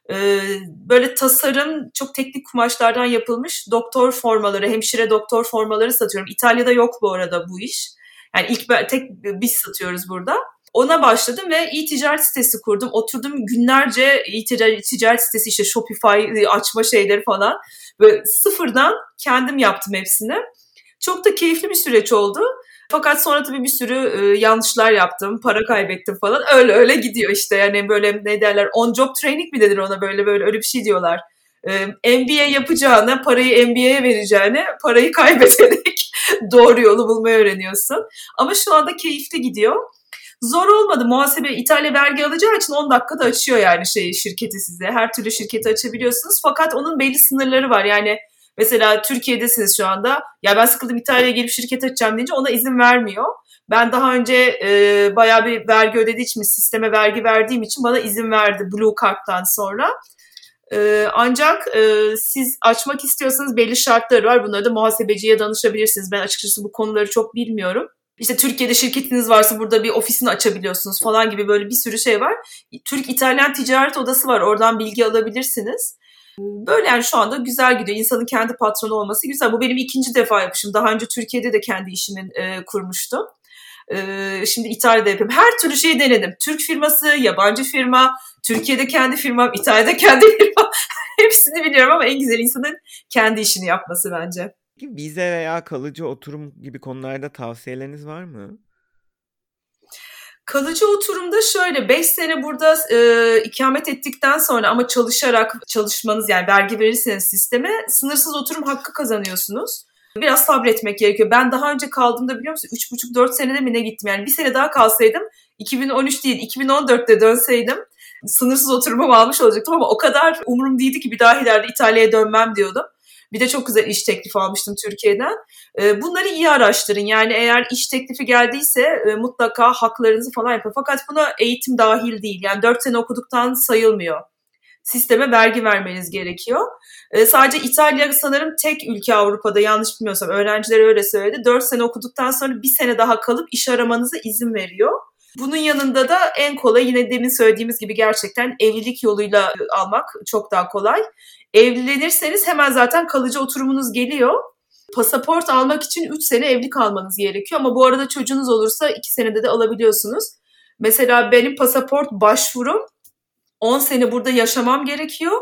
E, böyle tasarım çok teknik kumaşlardan yapılmış doktor formaları, hemşire doktor formaları satıyorum. İtalya'da yok bu arada bu iş. Yani ilk tek biz satıyoruz burada. Ona başladım ve e-ticaret sitesi kurdum. Oturdum günlerce e-ticaret sitesi işte Shopify açma şeyleri falan. Böyle sıfırdan kendim yaptım hepsini. Çok da keyifli bir süreç oldu. Fakat sonra tabii bir sürü e, yanlışlar yaptım, para kaybettim falan. Öyle öyle gidiyor işte yani böyle ne derler on job training mi denir ona böyle böyle öyle bir şey diyorlar. E, MBA yapacağına parayı MBA'ye vereceğine parayı [laughs] kaybederek doğru yolu bulmayı öğreniyorsun. Ama şu anda keyifli gidiyor. Zor olmadı. Muhasebe İtalya vergi alacağı için 10 dakikada açıyor yani şeyi şirketi size. Her türlü şirketi açabiliyorsunuz. Fakat onun belli sınırları var. Yani mesela Türkiye'desiniz şu anda. Ya ben sıkıldım İtalya'ya gelip şirket açacağım deyince ona izin vermiyor. Ben daha önce e, bayağı bir vergi ödediği için, sisteme vergi verdiğim için bana izin verdi Blue Card'dan sonra. E, ancak e, siz açmak istiyorsanız belli şartları var. Bunları da muhasebeciye danışabilirsiniz. Ben açıkçası bu konuları çok bilmiyorum. İşte Türkiye'de şirketiniz varsa burada bir ofisini açabiliyorsunuz falan gibi böyle bir sürü şey var. Türk-İtalyan Ticaret Odası var. Oradan bilgi alabilirsiniz. Böyle yani şu anda güzel gidiyor. İnsanın kendi patronu olması güzel. Bu benim ikinci defa yapışım. Daha önce Türkiye'de de kendi işimi e, kurmuştum. E, şimdi İtalya'da yapıyorum. Her türlü şeyi denedim. Türk firması, yabancı firma, Türkiye'de kendi firmam, İtalya'da kendi [laughs] firmam. Hepsini biliyorum ama en güzel insanın kendi işini yapması bence. Vize veya kalıcı oturum gibi konularda tavsiyeleriniz var mı? Kalıcı oturumda şöyle 5 sene burada e, ikamet ettikten sonra ama çalışarak çalışmanız yani vergi verirseniz sisteme sınırsız oturum hakkı kazanıyorsunuz. Biraz sabretmek gerekiyor. Ben daha önce kaldığımda biliyor musun 3,5-4 senede mi ne gittim yani bir sene daha kalsaydım 2013 değil 2014'te dönseydim sınırsız oturumumu almış olacaktım ama o kadar umurum değildi ki bir daha ileride İtalya'ya dönmem diyordum. Bir de çok güzel iş teklifi almıştım Türkiye'den. Ee, bunları iyi araştırın. Yani eğer iş teklifi geldiyse e, mutlaka haklarınızı falan yapın. Fakat buna eğitim dahil değil. Yani 4 sene okuduktan sayılmıyor. Sisteme vergi vermeniz gerekiyor. Ee, sadece İtalya sanırım tek ülke Avrupa'da yanlış bilmiyorsam öğrenciler öyle söyledi. 4 sene okuduktan sonra bir sene daha kalıp iş aramanıza izin veriyor. Bunun yanında da en kolay yine demin söylediğimiz gibi gerçekten evlilik yoluyla almak çok daha kolay. Evlenirseniz hemen zaten kalıcı oturumunuz geliyor. Pasaport almak için 3 sene evli kalmanız gerekiyor ama bu arada çocuğunuz olursa 2 senede de alabiliyorsunuz. Mesela benim pasaport başvurum 10 sene burada yaşamam gerekiyor.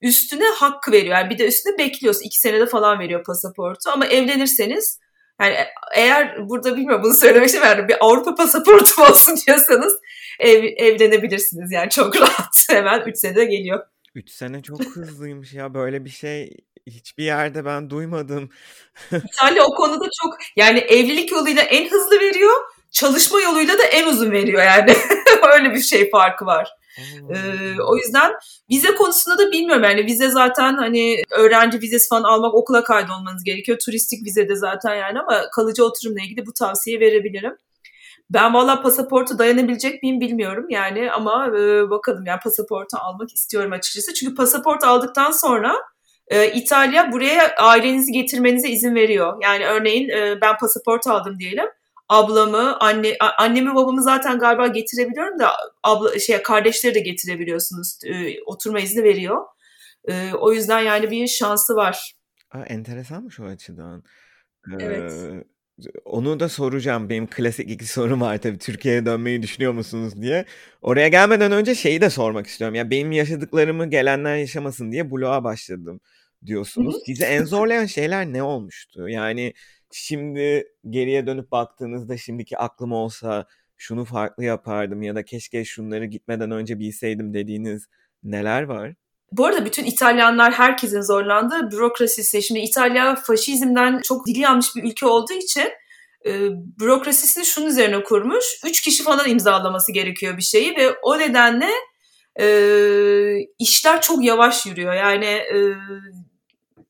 Üstüne hakkı veriyor. Yani bir de üstüne bekliyorsun. 2 senede falan veriyor pasaportu. Ama evlenirseniz yani eğer burada bilmiyorum bunu söylemek istemiyorum. Bir Avrupa pasaportu olsun [laughs] diyorsanız ev, evlenebilirsiniz. Yani çok [laughs] rahat. Hemen 3 senede geliyor. 3 sene çok hızlıymış ya. Böyle bir şey hiçbir yerde ben duymadım. [laughs] İtalya o konuda çok yani evlilik yoluyla en hızlı veriyor. Çalışma yoluyla da en uzun veriyor yani. Öyle bir şey farkı var. Ee, o yüzden vize konusunda da bilmiyorum yani vize zaten hani öğrenci vizesi falan almak okula kaydolmanız gerekiyor. Turistik vizede zaten yani ama kalıcı oturumla ilgili bu tavsiye verebilirim. Ben valla pasaportu dayanabilecek miyim bilmiyorum yani ama e, bakalım yani pasaportu almak istiyorum açıkçası. Çünkü pasaport aldıktan sonra e, İtalya buraya ailenizi getirmenize izin veriyor. Yani örneğin e, ben pasaport aldım diyelim. Ablamı, anne, annemi babamı zaten galiba getirebiliyorum da abla şey kardeşleri de getirebiliyorsunuz. E, oturma izni veriyor. E, o yüzden yani bir şansı var. Aa, enteresanmış o açıdan. Evet. onu da soracağım. Benim klasik iki sorum var tabii. Türkiye'ye dönmeyi düşünüyor musunuz diye. Oraya gelmeden önce şeyi de sormak istiyorum. Ya benim yaşadıklarımı gelenler yaşamasın diye blog'a başladım diyorsunuz. Sizi en zorlayan şeyler ne olmuştu? Yani şimdi geriye dönüp baktığınızda şimdiki aklım olsa şunu farklı yapardım ya da keşke şunları gitmeden önce bilseydim dediğiniz neler var? Bu arada bütün İtalyanlar herkesin zorlandığı bürokrasisi. Şimdi İtalya faşizmden çok dili yanmış bir ülke olduğu için e, bürokrasisini şunun üzerine kurmuş. Üç kişi falan imzalaması gerekiyor bir şeyi ve o nedenle e, işler çok yavaş yürüyor. Yani e,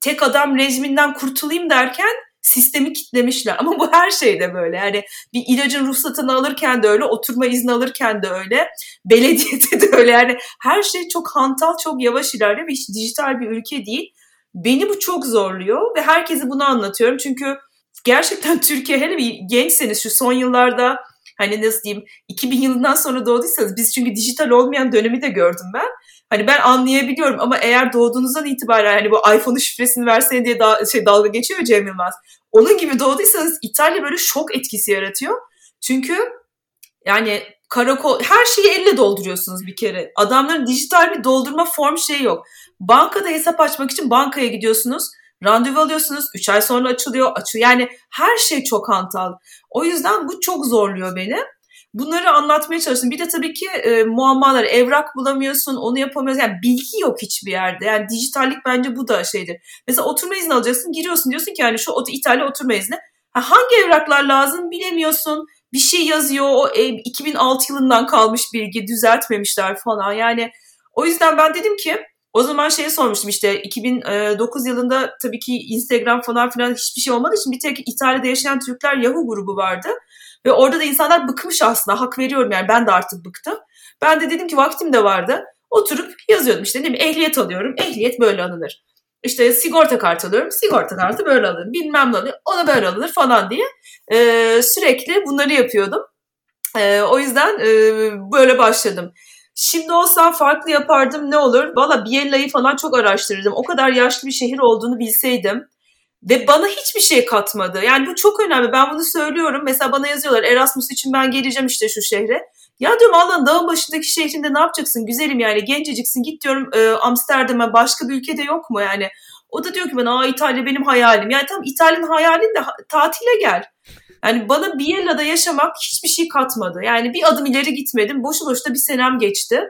tek adam rejiminden kurtulayım derken sistemi kitlemişler. [laughs] Ama bu her şeyde böyle. Yani bir ilacın ruhsatını alırken de öyle, oturma izni alırken de öyle, [laughs] belediyede de öyle. Yani her şey çok hantal, çok yavaş ilerliyor ve hiç dijital bir ülke değil. Beni bu çok zorluyor ve herkese bunu anlatıyorum. Çünkü gerçekten [laughs] Türkiye hele bir gençseniz şu son yıllarda hani nasıl diyeyim 2000 yılından sonra doğduysanız biz çünkü dijital olmayan dönemi de gördüm ben. Hani ben anlayabiliyorum ama eğer doğduğunuzdan itibaren hani bu iPhone'un şifresini versene diye da, şey dalga geçiyor Cem Yılmaz. Onun gibi doğduysanız İtalya böyle şok etkisi yaratıyor. Çünkü yani karakol her şeyi elle dolduruyorsunuz bir kere. Adamların dijital bir doldurma form şeyi yok. Bankada hesap açmak için bankaya gidiyorsunuz. Randevu alıyorsunuz. 3 ay sonra açılıyor. Açıyor. Yani her şey çok hantal. O yüzden bu çok zorluyor beni. Bunları anlatmaya çalıştım. Bir de tabii ki e, muammalar, evrak bulamıyorsun, onu yapamıyorsun. Yani bilgi yok hiçbir yerde. Yani dijitallik bence bu da şeydir. Mesela oturma izni alacaksın, giriyorsun diyorsun ki yani şu İtalya oturma izni. Ha, hangi evraklar lazım bilemiyorsun. Bir şey yazıyor, o e, 2006 yılından kalmış bilgi, düzeltmemişler falan. Yani o yüzden ben dedim ki o zaman şeyi sormuştum işte 2009 yılında tabii ki Instagram falan filan hiçbir şey olmadığı için bir tek İtalya'da yaşayan Türkler Yahoo grubu vardı. Ve orada da insanlar bıkmış aslında. Hak veriyorum yani ben de artık bıktım. Ben de dedim ki vaktim de vardı. Oturup yazıyordum işte değil mi? Ehliyet alıyorum. Ehliyet böyle alınır. İşte sigorta kartı alıyorum. Sigorta kartı böyle alınır. Bilmem ne alınır. O da böyle alınır falan diye. Ee, sürekli bunları yapıyordum. Ee, o yüzden e, böyle başladım. Şimdi olsam farklı yapardım ne olur? Valla Biella'yı falan çok araştırırdım. O kadar yaşlı bir şehir olduğunu bilseydim ve bana hiçbir şey katmadı. Yani bu çok önemli. Ben bunu söylüyorum. Mesela bana yazıyorlar Erasmus için ben geleceğim işte şu şehre. Ya diyorum Allah'ın dağın başındaki şehrinde ne yapacaksın? Güzelim yani genceciksin git diyorum e, Amsterdam'a başka bir ülkede yok mu yani? O da diyor ki bana Aa, İtalya benim hayalim. Yani tamam İtalya'nın hayalin de tatile gel. Yani bana Biella'da yaşamak hiçbir şey katmadı. Yani bir adım ileri gitmedim. Boşu boşuna bir senem geçti.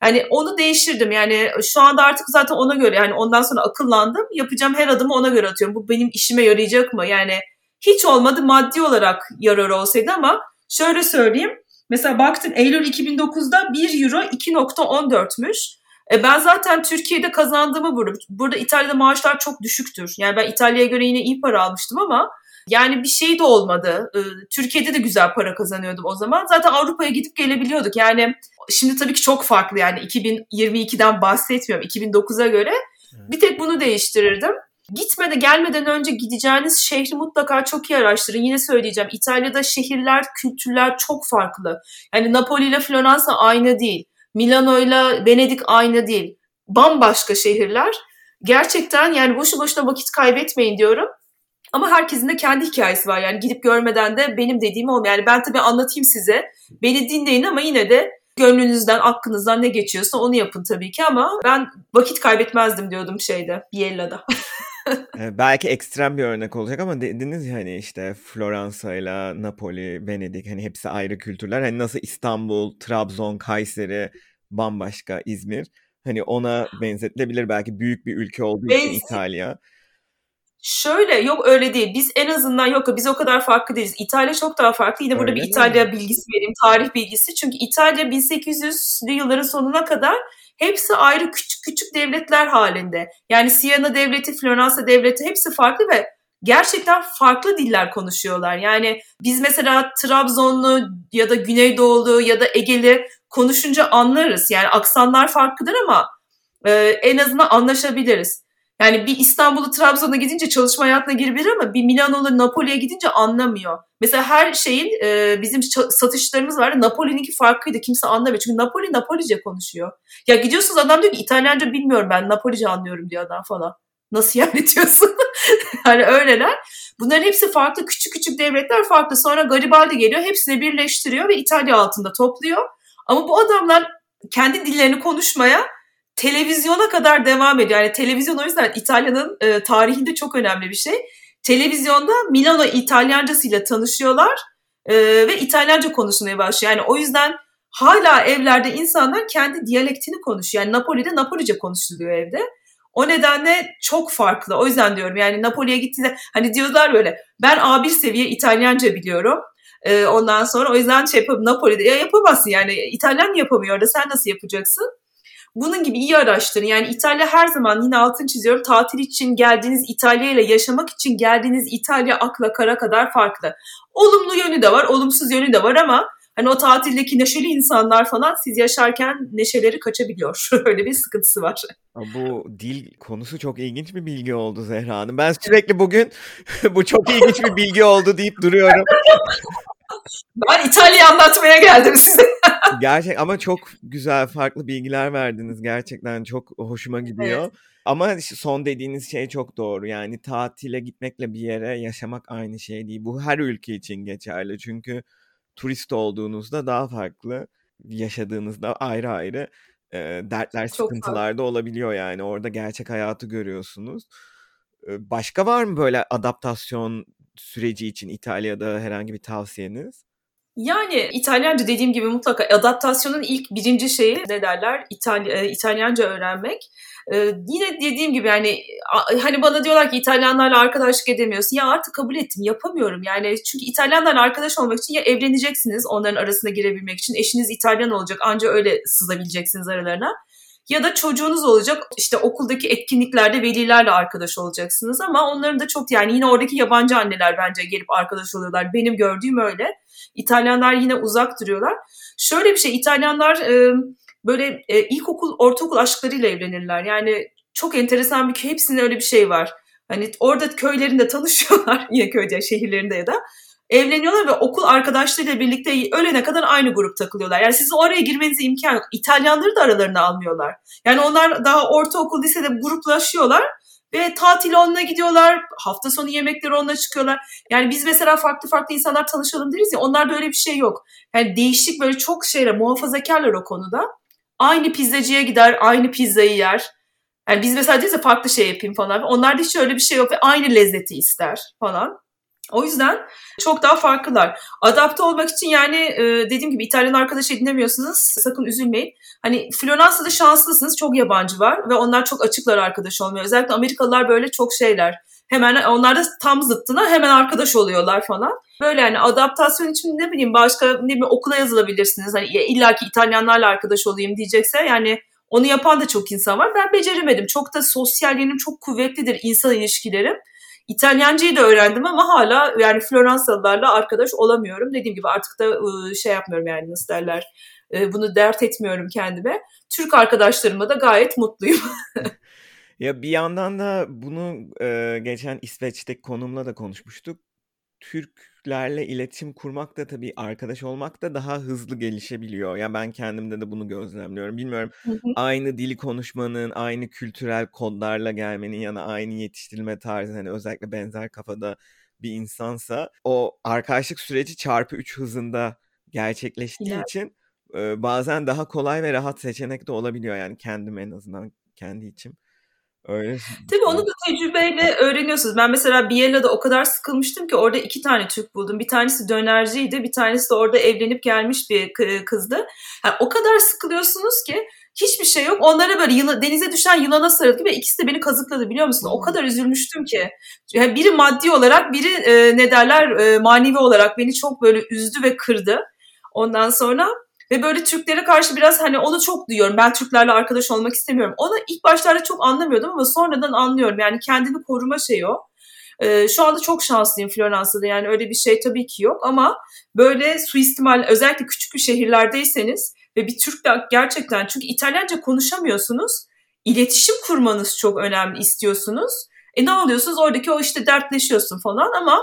Hani onu değiştirdim. Yani şu anda artık zaten ona göre yani ondan sonra akıllandım. Yapacağım her adımı ona göre atıyorum. Bu benim işime yarayacak mı? Yani hiç olmadı maddi olarak yarar olsaydı ama şöyle söyleyeyim. Mesela baktım Eylül 2009'da 1 euro 2.14'müş. E ben zaten Türkiye'de kazandığımı burada. Burada İtalya'da maaşlar çok düşüktür. Yani ben İtalya'ya göre yine iyi para almıştım ama yani bir şey de olmadı. Türkiye'de de güzel para kazanıyordum o zaman. Zaten Avrupa'ya gidip gelebiliyorduk. Yani şimdi tabii ki çok farklı yani 2022'den bahsetmiyorum. 2009'a göre bir tek bunu değiştirirdim. Gitmede gelmeden önce gideceğiniz şehri mutlaka çok iyi araştırın. Yine söyleyeceğim İtalya'da şehirler, kültürler çok farklı. Yani Napoli ile Floransa aynı değil. Milano ile Venedik aynı değil. Bambaşka şehirler. Gerçekten yani boşu boşuna vakit kaybetmeyin diyorum. Ama herkesin de kendi hikayesi var. Yani gidip görmeden de benim dediğim olmuyor. Yani ben tabii anlatayım size. Beni dinleyin ama yine de gönlünüzden, aklınızdan ne geçiyorsa onu yapın tabii ki ama ben vakit kaybetmezdim diyordum şeyde, Biella'da. [laughs] Belki ekstrem bir örnek olacak ama dediniz ya hani işte Floransa ile Napoli, Venedik hani hepsi ayrı kültürler. Hani nasıl İstanbul, Trabzon, Kayseri bambaşka İzmir. Hani ona benzetilebilir belki büyük bir ülke olduğu için İtalya. Şöyle yok öyle değil. Biz en azından yok biz o kadar farklı değiliz. İtalya çok daha farklı. Yine burada öyle bir İtalya mi? bilgisi vereyim, tarih bilgisi. Çünkü İtalya 1800'lü yılların sonuna kadar hepsi ayrı küçük küçük devletler halinde. Yani Siena devleti, Floransa devleti hepsi farklı ve gerçekten farklı diller konuşuyorlar. Yani biz mesela Trabzonlu ya da Güneydoğulu ya da Egeli konuşunca anlarız. Yani aksanlar farklıdır ama e, en azından anlaşabiliriz. Yani bir İstanbul'u Trabzon'a gidince çalışma hayatına girebilir ama bir Milano'lu Napoli'ye gidince anlamıyor. Mesela her şeyin e, bizim satışlarımız vardı. Napoli'ninki farklıydı. Kimse anlamıyor. Çünkü Napoli Napolice konuşuyor. Ya gidiyorsunuz adam diyor ki İtalyanca bilmiyorum ben Napolice anlıyorum diyor adam falan. Nasıl yani [laughs] diyorsun? hani öyleler. Bunların hepsi farklı küçük küçük devletler farklı. Sonra Garibaldi geliyor hepsini birleştiriyor ve İtalya altında topluyor. Ama bu adamlar kendi dillerini konuşmaya televizyona kadar devam ediyor. Yani televizyon o yüzden İtalya'nın e, tarihinde çok önemli bir şey. Televizyonda Milano İtalyancasıyla tanışıyorlar e, ve İtalyanca konuşmaya başlıyor. Yani o yüzden hala evlerde insanlar kendi diyalektini konuşuyor. Yani Napoli'de Napolice konuşuluyor evde. O nedenle çok farklı. O yüzden diyorum yani Napoli'ye gittiğinde hani diyorlar böyle ben A1 seviye İtalyanca biliyorum. Ee, ondan sonra o yüzden şey yapıp Napoli'de ya yapamazsın yani İtalyan yapamıyor orada sen nasıl yapacaksın? Bunun gibi iyi araştırın. Yani İtalya her zaman yine altın çiziyorum. Tatil için geldiğiniz İtalya ile yaşamak için geldiğiniz İtalya akla kara kadar farklı. Olumlu yönü de var, olumsuz yönü de var ama hani o tatildeki neşeli insanlar falan siz yaşarken neşeleri kaçabiliyor. [laughs] Öyle bir sıkıntısı var. Bu dil konusu çok ilginç bir bilgi oldu Zehra Hanım. Ben sürekli bugün [laughs] bu çok ilginç bir bilgi oldu deyip duruyorum. [laughs] Ben İtalya'yı anlatmaya geldim size. Gerçek ama çok güzel farklı bilgiler verdiniz. Gerçekten çok hoşuma gidiyor. Evet. Ama son dediğiniz şey çok doğru. Yani tatile gitmekle bir yere yaşamak aynı şey değil. Bu her ülke için geçerli. Çünkü turist olduğunuzda daha farklı, yaşadığınızda ayrı ayrı e, dertler, çok sıkıntılar da olabiliyor yani. Orada gerçek hayatı görüyorsunuz. Başka var mı böyle adaptasyon süreci için İtalya'da herhangi bir tavsiyeniz? Yani İtalyanca dediğim gibi mutlaka adaptasyonun ilk birinci şeyi ne derler İtalya, e, İtalyanca öğrenmek. Ee, yine dediğim gibi yani hani bana diyorlar ki İtalyanlarla arkadaşlık edemiyorsun. Ya artık kabul ettim yapamıyorum yani çünkü İtalyanlarla arkadaş olmak için ya evleneceksiniz onların arasına girebilmek için eşiniz İtalyan olacak anca öyle sızabileceksiniz aralarına ya da çocuğunuz olacak işte okuldaki etkinliklerde velilerle arkadaş olacaksınız ama onların da çok yani yine oradaki yabancı anneler bence gelip arkadaş oluyorlar. Benim gördüğüm öyle. İtalyanlar yine uzak duruyorlar. Şöyle bir şey İtalyanlar e, böyle e, ilkokul, ortaokul aşklarıyla evlenirler. Yani çok enteresan bir köy. Hepsinde öyle bir şey var. Hani orada köylerinde tanışıyorlar. [laughs] Yine köyde, şehirlerinde ya da evleniyorlar ve okul arkadaşlarıyla birlikte ölene kadar aynı grup takılıyorlar. Yani sizin oraya girmenize imkan yok. İtalyanları da aralarına almıyorlar. Yani onlar daha ortaokul, lisede gruplaşıyorlar ve tatil onunla gidiyorlar. Hafta sonu yemekleri onunla çıkıyorlar. Yani biz mesela farklı farklı insanlar tanışalım deriz ya onlarda öyle bir şey yok. Yani değişik böyle çok şeyler muhafazakarlar o konuda. Aynı pizzacıya gider, aynı pizzayı yer. Yani biz mesela deriz ya farklı şey yapayım falan. Onlarda hiç öyle bir şey yok ve aynı lezzeti ister falan. O yüzden çok daha farklılar. Adapte olmak için yani e, dediğim gibi İtalyan arkadaş edinemiyorsunuz. Sakın üzülmeyin. Hani Floransa'da şanslısınız. Çok yabancı var ve onlar çok açıklar arkadaş olmuyor. Özellikle Amerikalılar böyle çok şeyler. Hemen onlar da tam zıttına hemen arkadaş oluyorlar falan. Böyle yani adaptasyon için ne bileyim başka ne bileyim okula yazılabilirsiniz. Hani illaki İtalyanlarla arkadaş olayım diyecekse yani onu yapan da çok insan var. Ben beceremedim. Çok da sosyalliğim çok kuvvetlidir insan ilişkilerim. İtalyancayı da öğrendim ama hala yani Floransalılarla arkadaş olamıyorum. Dediğim gibi artık da şey yapmıyorum yani nasıl derler bunu dert etmiyorum kendime. Türk arkadaşlarımla da gayet mutluyum. [laughs] ya bir yandan da bunu geçen İsveç'teki konumla da konuşmuştuk. Türklerle iletişim kurmak da tabii arkadaş olmak da daha hızlı gelişebiliyor. Ya ben kendimde de bunu gözlemliyorum. Bilmiyorum hı hı. aynı dili konuşmanın, aynı kültürel kodlarla gelmenin yana aynı yetiştirilme tarzı hani özellikle benzer kafada bir insansa o arkadaşlık süreci çarpı 3 hızında gerçekleştiği ya. için e, bazen daha kolay ve rahat seçenek de olabiliyor yani kendim en azından kendi içim. Öyle. Tabii onu da tecrübeyle öğreniyorsunuz. Ben mesela Biella'da o kadar sıkılmıştım ki orada iki tane Türk buldum. Bir tanesi dönerciydi, bir tanesi de orada evlenip gelmiş bir kızdı. Yani o kadar sıkılıyorsunuz ki hiçbir şey yok. Onlara böyle yıla, denize düşen yılana sarıldı ve ikisi de beni kazıkladı biliyor musun? O kadar üzülmüştüm ki. Yani biri maddi olarak, biri e, ne derler e, manevi olarak beni çok böyle üzdü ve kırdı. Ondan sonra ve böyle Türklere karşı biraz hani onu çok duyuyorum. Ben Türklerle arkadaş olmak istemiyorum. Onu ilk başlarda çok anlamıyordum ama sonradan anlıyorum. Yani kendini koruma şeyi o. Ee, şu anda çok şanslıyım Floransa'da yani öyle bir şey tabii ki yok ama böyle suistimal özellikle küçük bir şehirlerdeyseniz ve bir Türk gerçekten çünkü İtalyanca konuşamıyorsunuz. İletişim kurmanız çok önemli istiyorsunuz. E ne oluyorsunuz oradaki o işte dertleşiyorsun falan ama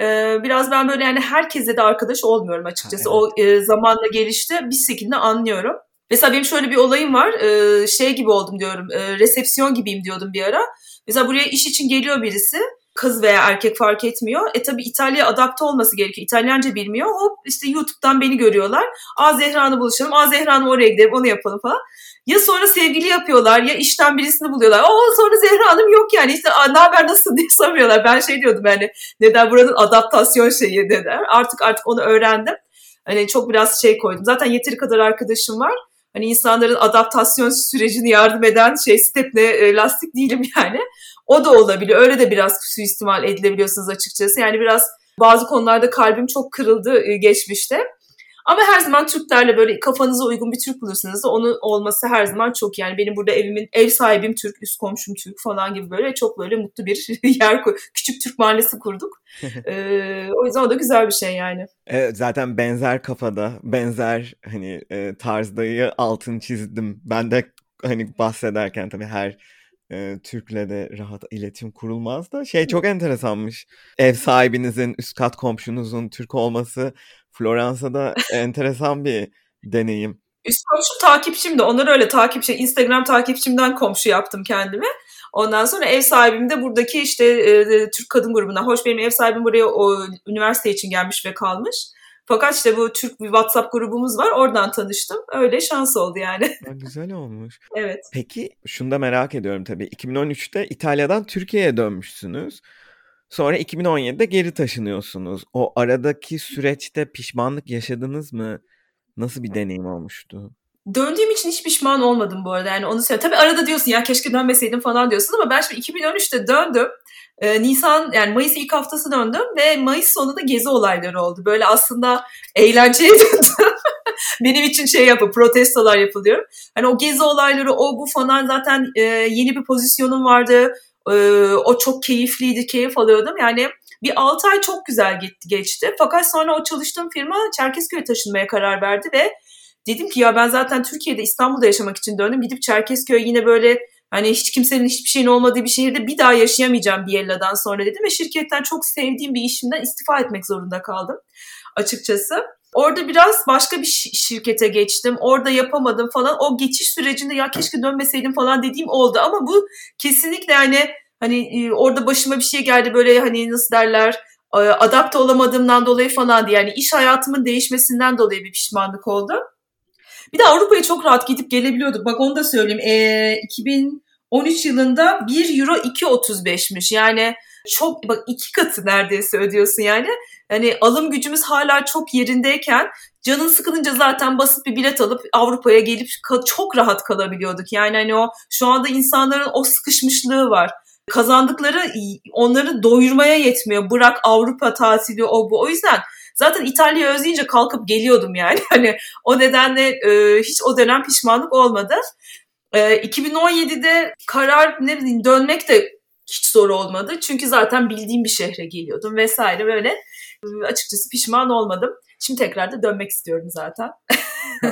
e, biraz ben böyle yani herkese de arkadaş olmuyorum açıkçası. Ha, evet. O e, zamanla gelişti bir şekilde anlıyorum. Mesela benim şöyle bir olayım var. E, şey gibi oldum diyorum. E, resepsiyon gibiyim diyordum bir ara. Mesela buraya iş için geliyor birisi. Kız veya erkek fark etmiyor. E tabi İtalya adapte olması gerekiyor. İtalyanca bilmiyor. Hop işte YouTube'dan beni görüyorlar. Aa Zehra'nı buluşalım. Aa Zehra'nı oraya gidelim onu yapalım falan. Ya sonra sevgili yapıyorlar ya işten birisini buluyorlar. O sonra Zehra Hanım yok yani işte ne haber nasıl diye [laughs] soruyorlar. Ben şey diyordum yani neden buranın adaptasyon şeyi neden. Artık artık onu öğrendim. Hani çok biraz şey koydum. Zaten yeteri kadar arkadaşım var. Hani insanların adaptasyon sürecini yardım eden şey stepne e, lastik değilim [laughs] yani. O da olabiliyor. Öyle de biraz suistimal edilebiliyorsunuz açıkçası. Yani biraz bazı konularda kalbim çok kırıldı e, geçmişte. Ama her zaman Türklerle böyle kafanıza uygun bir Türk bulursanız da onun olması her zaman çok yani benim burada evimin ev sahibim Türk, üst komşum Türk falan gibi böyle çok böyle mutlu bir [laughs] yer küçük Türk mahallesi kurduk. [laughs] ee, o yüzden o da güzel bir şey yani. Evet, zaten benzer kafada, benzer hani e, tarzdayı altın çizdim. Ben de hani bahsederken tabii her e, Türk'le de rahat iletişim kurulmaz da şey çok enteresanmış. Ev sahibinizin, üst kat komşunuzun Türk olması Floransa'da enteresan bir deneyim. Üst komşu takipçim de onları öyle takipçi Instagram takipçimden komşu yaptım kendime. Ondan sonra ev sahibim de buradaki işte e, Türk kadın grubundan. Hoş benim ev sahibim buraya o üniversite için gelmiş ve kalmış. Fakat işte bu Türk bir WhatsApp grubumuz var. Oradan tanıştım. Öyle şans oldu yani. Ya, güzel olmuş. [laughs] evet. Peki şunu da merak ediyorum tabii. 2013'te İtalya'dan Türkiye'ye dönmüşsünüz. Sonra 2017'de geri taşınıyorsunuz. O aradaki süreçte pişmanlık yaşadınız mı? Nasıl bir deneyim olmuştu? Döndüğüm için hiç pişman olmadım bu arada. Yani onu söyleyeyim. Tabii arada diyorsun ya keşke dönmeseydim falan diyorsun ama ben şimdi 2013'te döndüm. Ee, Nisan yani Mayıs ilk haftası döndüm ve Mayıs sonunda gezi olayları oldu. Böyle aslında eğlenceye [laughs] döndüm. Benim için şey yapı protestolar yapılıyor. Hani o gezi olayları o bu falan zaten e, yeni bir pozisyonum vardı. E, o çok keyifliydi, keyif alıyordum. Yani bir 6 ay çok güzel geçti. Fakat sonra o çalıştığım firma Çerkezköy'e taşınmaya karar verdi ve dedim ki ya ben zaten Türkiye'de İstanbul'da yaşamak için döndüm. Gidip Çerkezköy yine böyle hani hiç kimsenin hiçbir şeyin olmadığı bir şehirde bir daha yaşayamayacağım Biella'dan sonra dedim ve şirketten çok sevdiğim bir işimden istifa etmek zorunda kaldım açıkçası. Orada biraz başka bir şirkete geçtim. Orada yapamadım falan. O geçiş sürecinde ya keşke dönmeseydim falan dediğim oldu. Ama bu kesinlikle yani hani e, orada başıma bir şey geldi böyle hani nasıl derler e, adapte olamadığımdan dolayı falan diye. Yani iş hayatımın değişmesinden dolayı bir pişmanlık oldu. Bir de Avrupa'ya çok rahat gidip gelebiliyorduk. Bak onu da söyleyeyim. E, 2013 yılında 1 euro 2.35'miş. Yani çok bak iki katı neredeyse ödüyorsun yani. Yani alım gücümüz hala çok yerindeyken canın sıkılınca zaten basit bir bilet alıp Avrupa'ya gelip çok rahat kalabiliyorduk. Yani hani o şu anda insanların o sıkışmışlığı var. Kazandıkları onları doyurmaya yetmiyor. Bırak Avrupa tatili o bu. O yüzden zaten İtalya'yı özleyince kalkıp geliyordum yani. [laughs] Hani o nedenle e, hiç o dönem pişmanlık olmadı. E, 2017'de karar ne bileyim dönmek de hiç zor olmadı. Çünkü zaten bildiğim bir şehre geliyordum vesaire böyle. Açıkçası pişman olmadım. Şimdi tekrar da dönmek istiyorum zaten.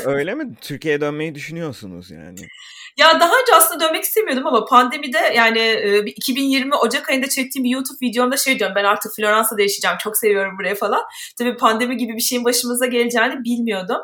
Öyle mi? Türkiye'ye dönmeyi düşünüyorsunuz yani. [laughs] Ya daha önce aslında dönmek istemiyordum ama pandemide yani 2020 Ocak ayında çektiğim bir YouTube videomda şey diyorum ben artık Floransa'da yaşayacağım çok seviyorum buraya falan. Tabii pandemi gibi bir şeyin başımıza geleceğini bilmiyordum.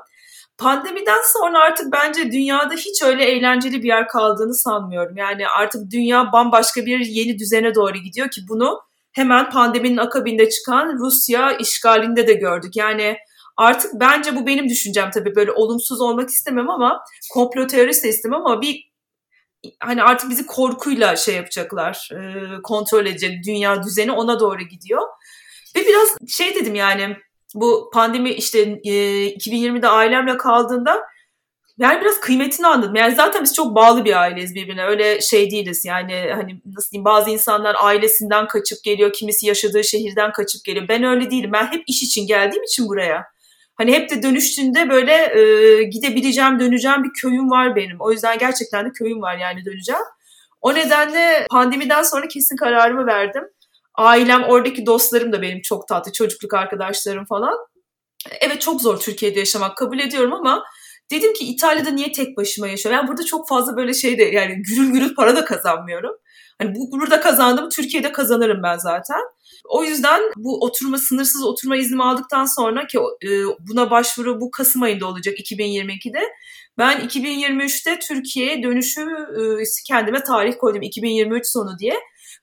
Pandemiden sonra artık bence dünyada hiç öyle eğlenceli bir yer kaldığını sanmıyorum. Yani artık dünya bambaşka bir yeni düzene doğru gidiyor ki bunu hemen pandeminin akabinde çıkan Rusya işgalinde de gördük. Yani artık bence bu benim düşüncem tabii böyle olumsuz olmak istemem ama komplo teorisi istemem ama bir hani artık bizi korkuyla şey yapacaklar, kontrol edecek dünya düzeni ona doğru gidiyor. Ve biraz şey dedim yani bu pandemi işte 2020'de ailemle kaldığında yani biraz kıymetini anladım. Yani zaten biz çok bağlı bir aileyiz birbirine. Öyle şey değiliz. Yani hani nasıl diyeyim bazı insanlar ailesinden kaçıp geliyor. Kimisi yaşadığı şehirden kaçıp geliyor. Ben öyle değilim. Ben hep iş için geldiğim için buraya. Hani hep de dönüştüğünde böyle e, gidebileceğim, döneceğim bir köyüm var benim. O yüzden gerçekten de köyüm var yani döneceğim. O nedenle pandemiden sonra kesin kararımı verdim. Ailem, oradaki dostlarım da benim çok tatlı. Çocukluk arkadaşlarım falan. Evet çok zor Türkiye'de yaşamak kabul ediyorum ama dedim ki İtalya'da niye tek başıma yaşıyorum? Yani burada çok fazla böyle şey de yani gürül gürül para da kazanmıyorum. Hani bu burada kazandım Türkiye'de kazanırım ben zaten. O yüzden bu oturma sınırsız oturma iznimi aldıktan sonra ki e, buna başvuru bu Kasım ayında olacak 2022'de. Ben 2023'te Türkiye'ye dönüşü e, kendime tarih koydum 2023 sonu diye.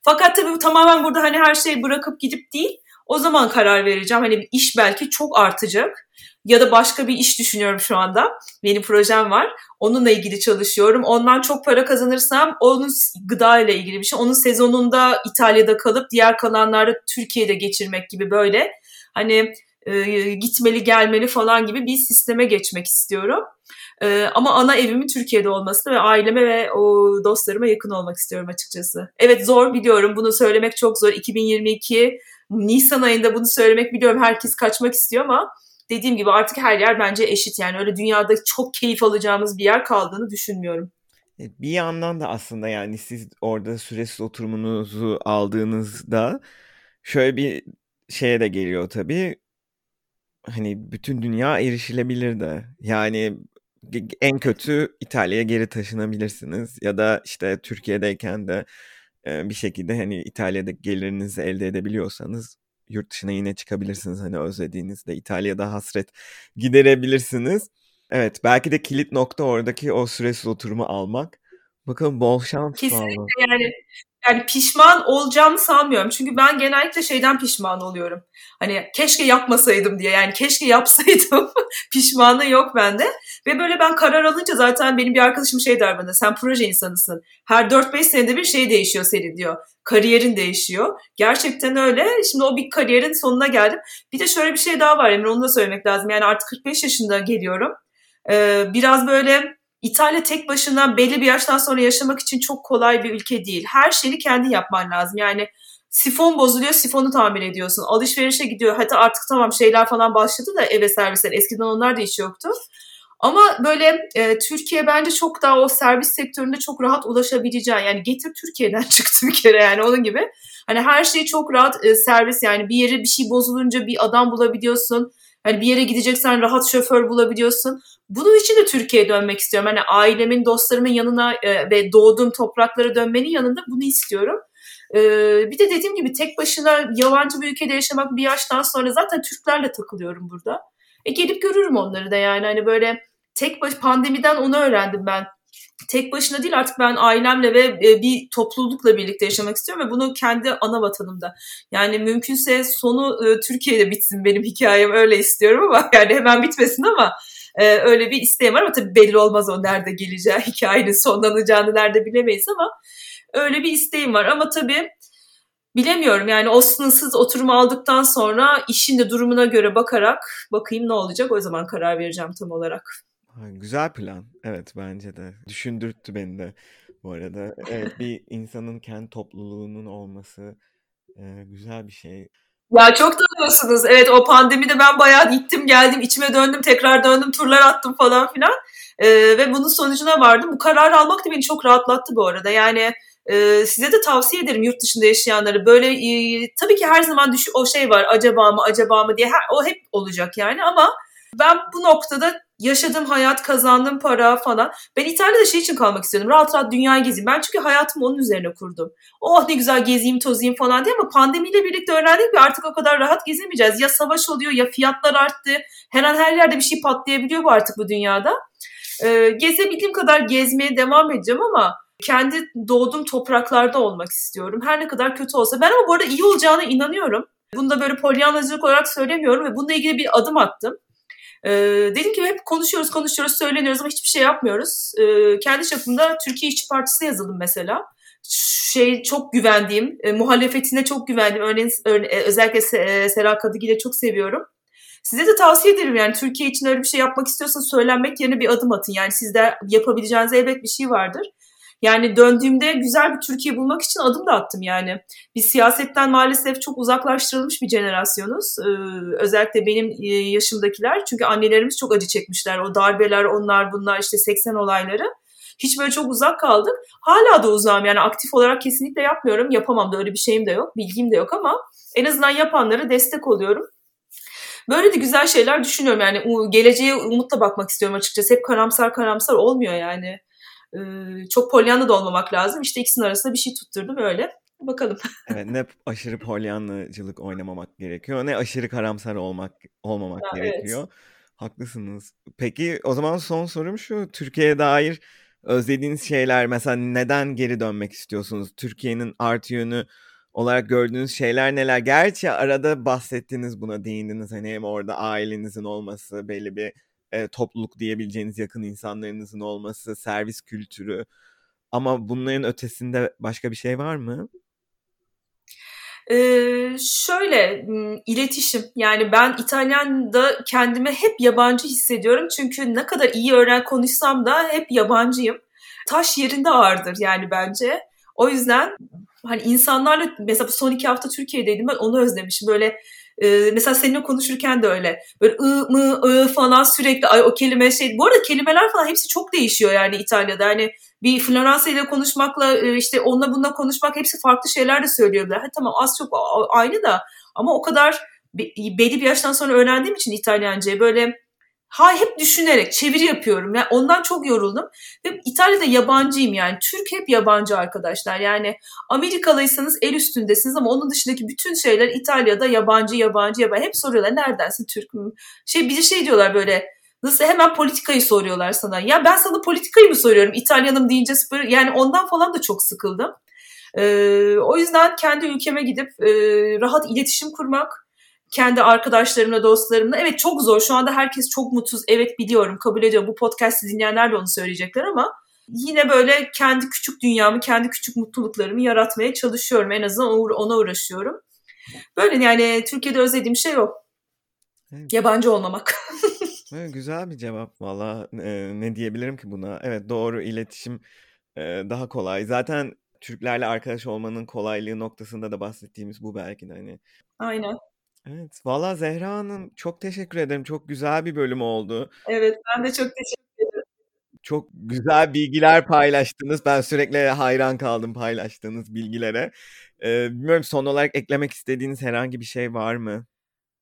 Fakat tabii bu tamamen burada hani her şeyi bırakıp gidip değil. O zaman karar vereceğim. Hani iş belki çok artacak. Ya da başka bir iş düşünüyorum şu anda. Benim projem var. Onunla ilgili çalışıyorum. Ondan çok para kazanırsam onun gıda ile ilgili bir şey. Onun sezonunda İtalya'da kalıp diğer kalanlarda Türkiye'de geçirmek gibi böyle. Hani e, gitmeli gelmeli falan gibi bir sisteme geçmek istiyorum. E, ama ana evimin Türkiye'de olması ve aileme ve o dostlarıma yakın olmak istiyorum açıkçası. Evet zor biliyorum bunu söylemek çok zor. 2022 Nisan ayında bunu söylemek biliyorum herkes kaçmak istiyor ama dediğim gibi artık her yer bence eşit yani öyle dünyada çok keyif alacağımız bir yer kaldığını düşünmüyorum. E, bir yandan da aslında yani siz orada süresiz oturumunuzu aldığınızda şöyle bir şeye de geliyor tabii. Hani bütün dünya erişilebilir de. Yani en kötü İtalya'ya geri taşınabilirsiniz ya da işte Türkiye'deyken de bir şekilde hani İtalya'da gelirinizi elde edebiliyorsanız yurt dışına yine çıkabilirsiniz hani özlediğinizde İtalya'da hasret giderebilirsiniz. Evet belki de kilit nokta oradaki o süresiz oturumu almak. Bakalım bol şans. Kesinlikle yani yani pişman olacağımı sanmıyorum. Çünkü ben genellikle şeyden pişman oluyorum. Hani keşke yapmasaydım diye. Yani keşke yapsaydım. [laughs] Pişmanlığı yok bende. Ve böyle ben karar alınca zaten benim bir arkadaşım şey der bana. Sen proje insanısın. Her 4-5 senede bir şey değişiyor senin diyor. Kariyerin değişiyor. Gerçekten öyle. Şimdi o bir kariyerin sonuna geldim. Bir de şöyle bir şey daha var Emre. Onu da söylemek lazım. Yani artık 45 yaşında geliyorum. Ee, biraz böyle İtalya tek başına belli bir yaştan sonra yaşamak için çok kolay bir ülke değil. Her şeyi kendi yapman lazım. Yani sifon bozuluyor, sifonu tamir ediyorsun. Alışverişe gidiyor. Hatta artık tamam şeyler falan başladı da eve servisler. Eskiden onlar da hiç yoktu. Ama böyle e, Türkiye bence çok daha o servis sektöründe çok rahat ulaşabileceğin yani getir Türkiye'den [laughs] çıktı bir kere yani onun gibi. Hani her şeyi çok rahat e, servis yani bir yere bir şey bozulunca bir adam bulabiliyorsun. Hani bir yere gideceksen rahat şoför bulabiliyorsun. Bunun için de Türkiye'ye dönmek istiyorum. Hani ailemin, dostlarımın yanına e, ve doğduğum topraklara dönmenin yanında bunu istiyorum. E, bir de dediğim gibi tek başına yabancı bir ülkede yaşamak bir yaştan sonra zaten Türklerle takılıyorum burada. E gelip görürüm onları da yani hani böyle tek baş pandemiden onu öğrendim ben. Tek başına değil artık ben ailemle ve e, bir toplulukla birlikte yaşamak istiyorum ve bunu kendi ana vatanımda. Yani mümkünse sonu e, Türkiye'de bitsin benim hikayem öyle istiyorum ama [laughs] yani hemen bitmesin ama e, öyle bir isteğim var ama tabii belli olmaz o nerede geleceği, [laughs] hikayenin sonlanacağını nerede bilemeyiz ama öyle bir isteğim var ama tabii bilemiyorum yani o sınırsız oturumu aldıktan sonra işin de durumuna göre bakarak bakayım ne olacak o zaman karar vereceğim tam olarak. Güzel plan. Evet bence de. Düşündürttü beni de bu arada. Evet [laughs] bir insanın kendi topluluğunun olması e, güzel bir şey. Ya çok tanıyorsunuz. Evet o pandemide ben bayağı gittim geldim içime döndüm tekrar döndüm turlar attım falan filan. Ee, ve bunun sonucuna vardım. Bu kararı almak da beni çok rahatlattı bu arada. Yani e, size de tavsiye ederim yurt dışında yaşayanları. Böyle e, tabii ki her zaman düş o şey var acaba mı acaba mı diye her, o hep olacak yani ama ben bu noktada yaşadığım hayat, kazandığım para falan. Ben İtalya'da şey için kalmak istiyordum. Rahat rahat dünyayı gezeyim. Ben çünkü hayatımı onun üzerine kurdum. Oh ne güzel gezeyim, tozayım falan diye ama pandemiyle birlikte öğrendik ki artık o kadar rahat gezemeyeceğiz. Ya savaş oluyor ya fiyatlar arttı. Her an her yerde bir şey patlayabiliyor bu artık bu dünyada. Ee, gezebildiğim kadar gezmeye devam edeceğim ama kendi doğduğum topraklarda olmak istiyorum. Her ne kadar kötü olsa. Ben ama bu arada iyi olacağına inanıyorum. Bunu da böyle polyanlacılık olarak söylemiyorum ve bununla ilgili bir adım attım. Ee, dedim ki hep konuşuyoruz konuşuyoruz söyleniyoruz ama hiçbir şey yapmıyoruz. Ee, kendi çapımda Türkiye İşçi Partisi yazılım mesela. Şey çok güvendiğim, e, muhalefetine çok güvendiğim, örneğin, örne, e, özellikle Se, e, Sera Kadıgil'e çok seviyorum. Size de tavsiye ederim yani Türkiye için öyle bir şey yapmak istiyorsanız söylenmek yerine bir adım atın. Yani sizde yapabileceğiniz elbet bir şey vardır. Yani döndüğümde güzel bir Türkiye bulmak için adım da attım yani. Biz siyasetten maalesef çok uzaklaştırılmış bir jenerasyonuz. Ee, özellikle benim e, yaşımdakiler. Çünkü annelerimiz çok acı çekmişler. O darbeler, onlar bunlar işte 80 olayları. Hiç böyle çok uzak kaldık. Hala da uzağım yani aktif olarak kesinlikle yapmıyorum. Yapamam da öyle bir şeyim de yok, bilgim de yok ama en azından yapanlara destek oluyorum. Böyle de güzel şeyler düşünüyorum yani geleceğe umutla bakmak istiyorum açıkçası. Hep karamsar karamsar olmuyor yani çok polyanlı da olmamak lazım. İşte ikisinin arasında bir şey tutturdum öyle. Bakalım. [laughs] evet ne aşırı polyanlıcılık oynamamak gerekiyor ne aşırı karamsar olmak olmamak ya, gerekiyor. Evet. Haklısınız. Peki o zaman son sorum şu. Türkiye'ye dair özlediğiniz şeyler mesela neden geri dönmek istiyorsunuz? Türkiye'nin artı yönü olarak gördüğünüz şeyler neler? Gerçi arada bahsettiniz buna değindiniz. Hani hem orada ailenizin olması, belli bir e, topluluk diyebileceğiniz yakın insanlarınızın olması, servis kültürü. Ama bunların ötesinde başka bir şey var mı? Ee, şöyle iletişim yani ben İtalyan'da kendimi hep yabancı hissediyorum çünkü ne kadar iyi öğren konuşsam da hep yabancıyım. Taş yerinde ağırdır yani bence. O yüzden hani insanlarla mesela son iki hafta Türkiye'deydim ben onu özlemişim. Böyle e, mesela seninle konuşurken de öyle. Böyle ı mı ı falan sürekli ay o kelime şey. Bu arada kelimeler falan hepsi çok değişiyor yani İtalya'da. Hani bir Floransa ile konuşmakla e, işte onunla bununla konuşmak hepsi farklı şeyler de söylüyorlar. Ha, tamam az çok aynı da ama o kadar belli bir yaştan sonra öğrendiğim için İtalyancayı böyle ha hep düşünerek çeviri yapıyorum. Yani ondan çok yoruldum. Ve İtalya'da yabancıyım yani. Türk hep yabancı arkadaşlar. Yani Amerikalıysanız el üstündesiniz ama onun dışındaki bütün şeyler İtalya'da yabancı yabancı yabancı. Hep soruyorlar neredensin Türk mü? Şey bir şey diyorlar böyle Nasıl hemen politikayı soruyorlar sana. Ya ben sana politikayı mı soruyorum? İtalyanım deyince yani ondan falan da çok sıkıldım. Ee, o yüzden kendi ülkeme gidip e, rahat iletişim kurmak, kendi arkadaşlarımla, dostlarımla. Evet çok zor. Şu anda herkes çok mutsuz. Evet biliyorum, kabul ediyorum. Bu podcast'i dinleyenler de onu söyleyecekler ama yine böyle kendi küçük dünyamı, kendi küçük mutluluklarımı yaratmaya çalışıyorum. En azından ona uğraşıyorum. Böyle yani Türkiye'de özlediğim şey o. Evet. Yabancı olmamak. [laughs] Evet, güzel bir cevap valla. Eee, ne diyebilirim ki buna? Evet, doğru iletişim, eee, daha kolay. Zaten Türklerle arkadaş olmanın kolaylığı noktasında da bahsettiğimiz bu belki de hani. Aynen. Evet, valla Zehra Hanım çok teşekkür ederim. Çok güzel bir bölüm oldu. Evet, ben de çok teşekkür ederim. Çok güzel bilgiler paylaştınız. Ben sürekli hayran kaldım paylaştığınız bilgilere. Eee, bilmiyorum son olarak eklemek istediğiniz herhangi bir şey var mı?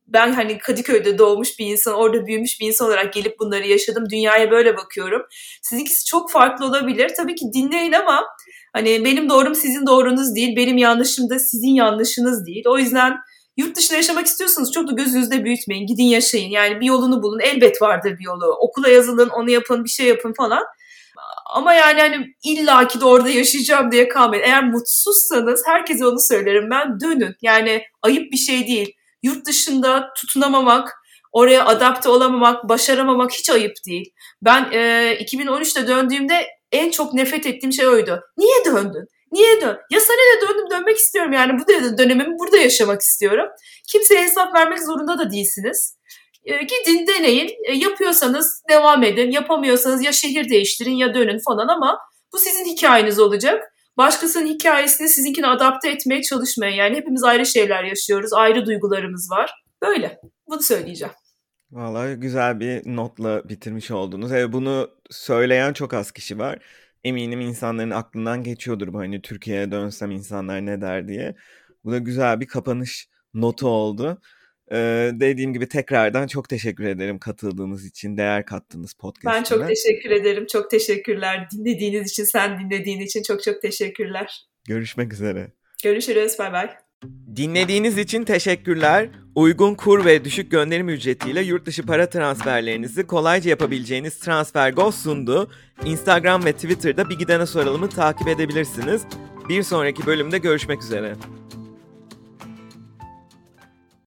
ben hani Kadıköy'de doğmuş bir insan, orada büyümüş bir insan olarak gelip bunları yaşadım. Dünyaya böyle bakıyorum. Sizinkisi çok farklı olabilir. Tabii ki dinleyin ama hani benim doğrum sizin doğrunuz değil, benim yanlışım da sizin yanlışınız değil. O yüzden yurt dışında yaşamak istiyorsanız çok da gözünüzde büyütmeyin. Gidin yaşayın. Yani bir yolunu bulun. Elbet vardır bir yolu. Okula yazılın, onu yapın, bir şey yapın falan. Ama yani hani illaki de orada yaşayacağım diye kalmayın. Eğer mutsuzsanız herkese onu söylerim ben dönün. Yani ayıp bir şey değil yurt dışında tutunamamak, oraya adapte olamamak, başaramamak hiç ayıp değil. Ben e, 2013'te döndüğümde en çok nefret ettiğim şey oydu. Niye döndün? Niye dön? Ya sana ne döndüm dönmek istiyorum yani bu dönemimi burada yaşamak istiyorum. Kimseye hesap vermek zorunda da değilsiniz. E, gidin deneyin. E, yapıyorsanız devam edin. Yapamıyorsanız ya şehir değiştirin ya dönün falan ama bu sizin hikayeniz olacak başkasının hikayesini sizinkine adapte etmeye çalışmayın. Yani hepimiz ayrı şeyler yaşıyoruz, ayrı duygularımız var. Böyle. Bunu söyleyeceğim. Vallahi güzel bir notla bitirmiş oldunuz. Evet, bunu söyleyen çok az kişi var. Eminim insanların aklından geçiyordur bu hani Türkiye'ye dönsem insanlar ne der diye. Bu da güzel bir kapanış notu oldu. Ee, dediğim gibi tekrardan çok teşekkür ederim katıldığınız için, değer kattınız podcast'ime. Ben çok teşekkür ederim. Çok teşekkürler. Dinlediğiniz için, sen dinlediğin için çok çok teşekkürler. Görüşmek üzere. Görüşürüz. Bay bay. Dinlediğiniz için teşekkürler. Uygun kur ve düşük gönderim ücretiyle yurt dışı para transferlerinizi kolayca yapabileceğiniz TransferGo sundu. Instagram ve Twitter'da bir gidene soralımı takip edebilirsiniz. Bir sonraki bölümde görüşmek üzere.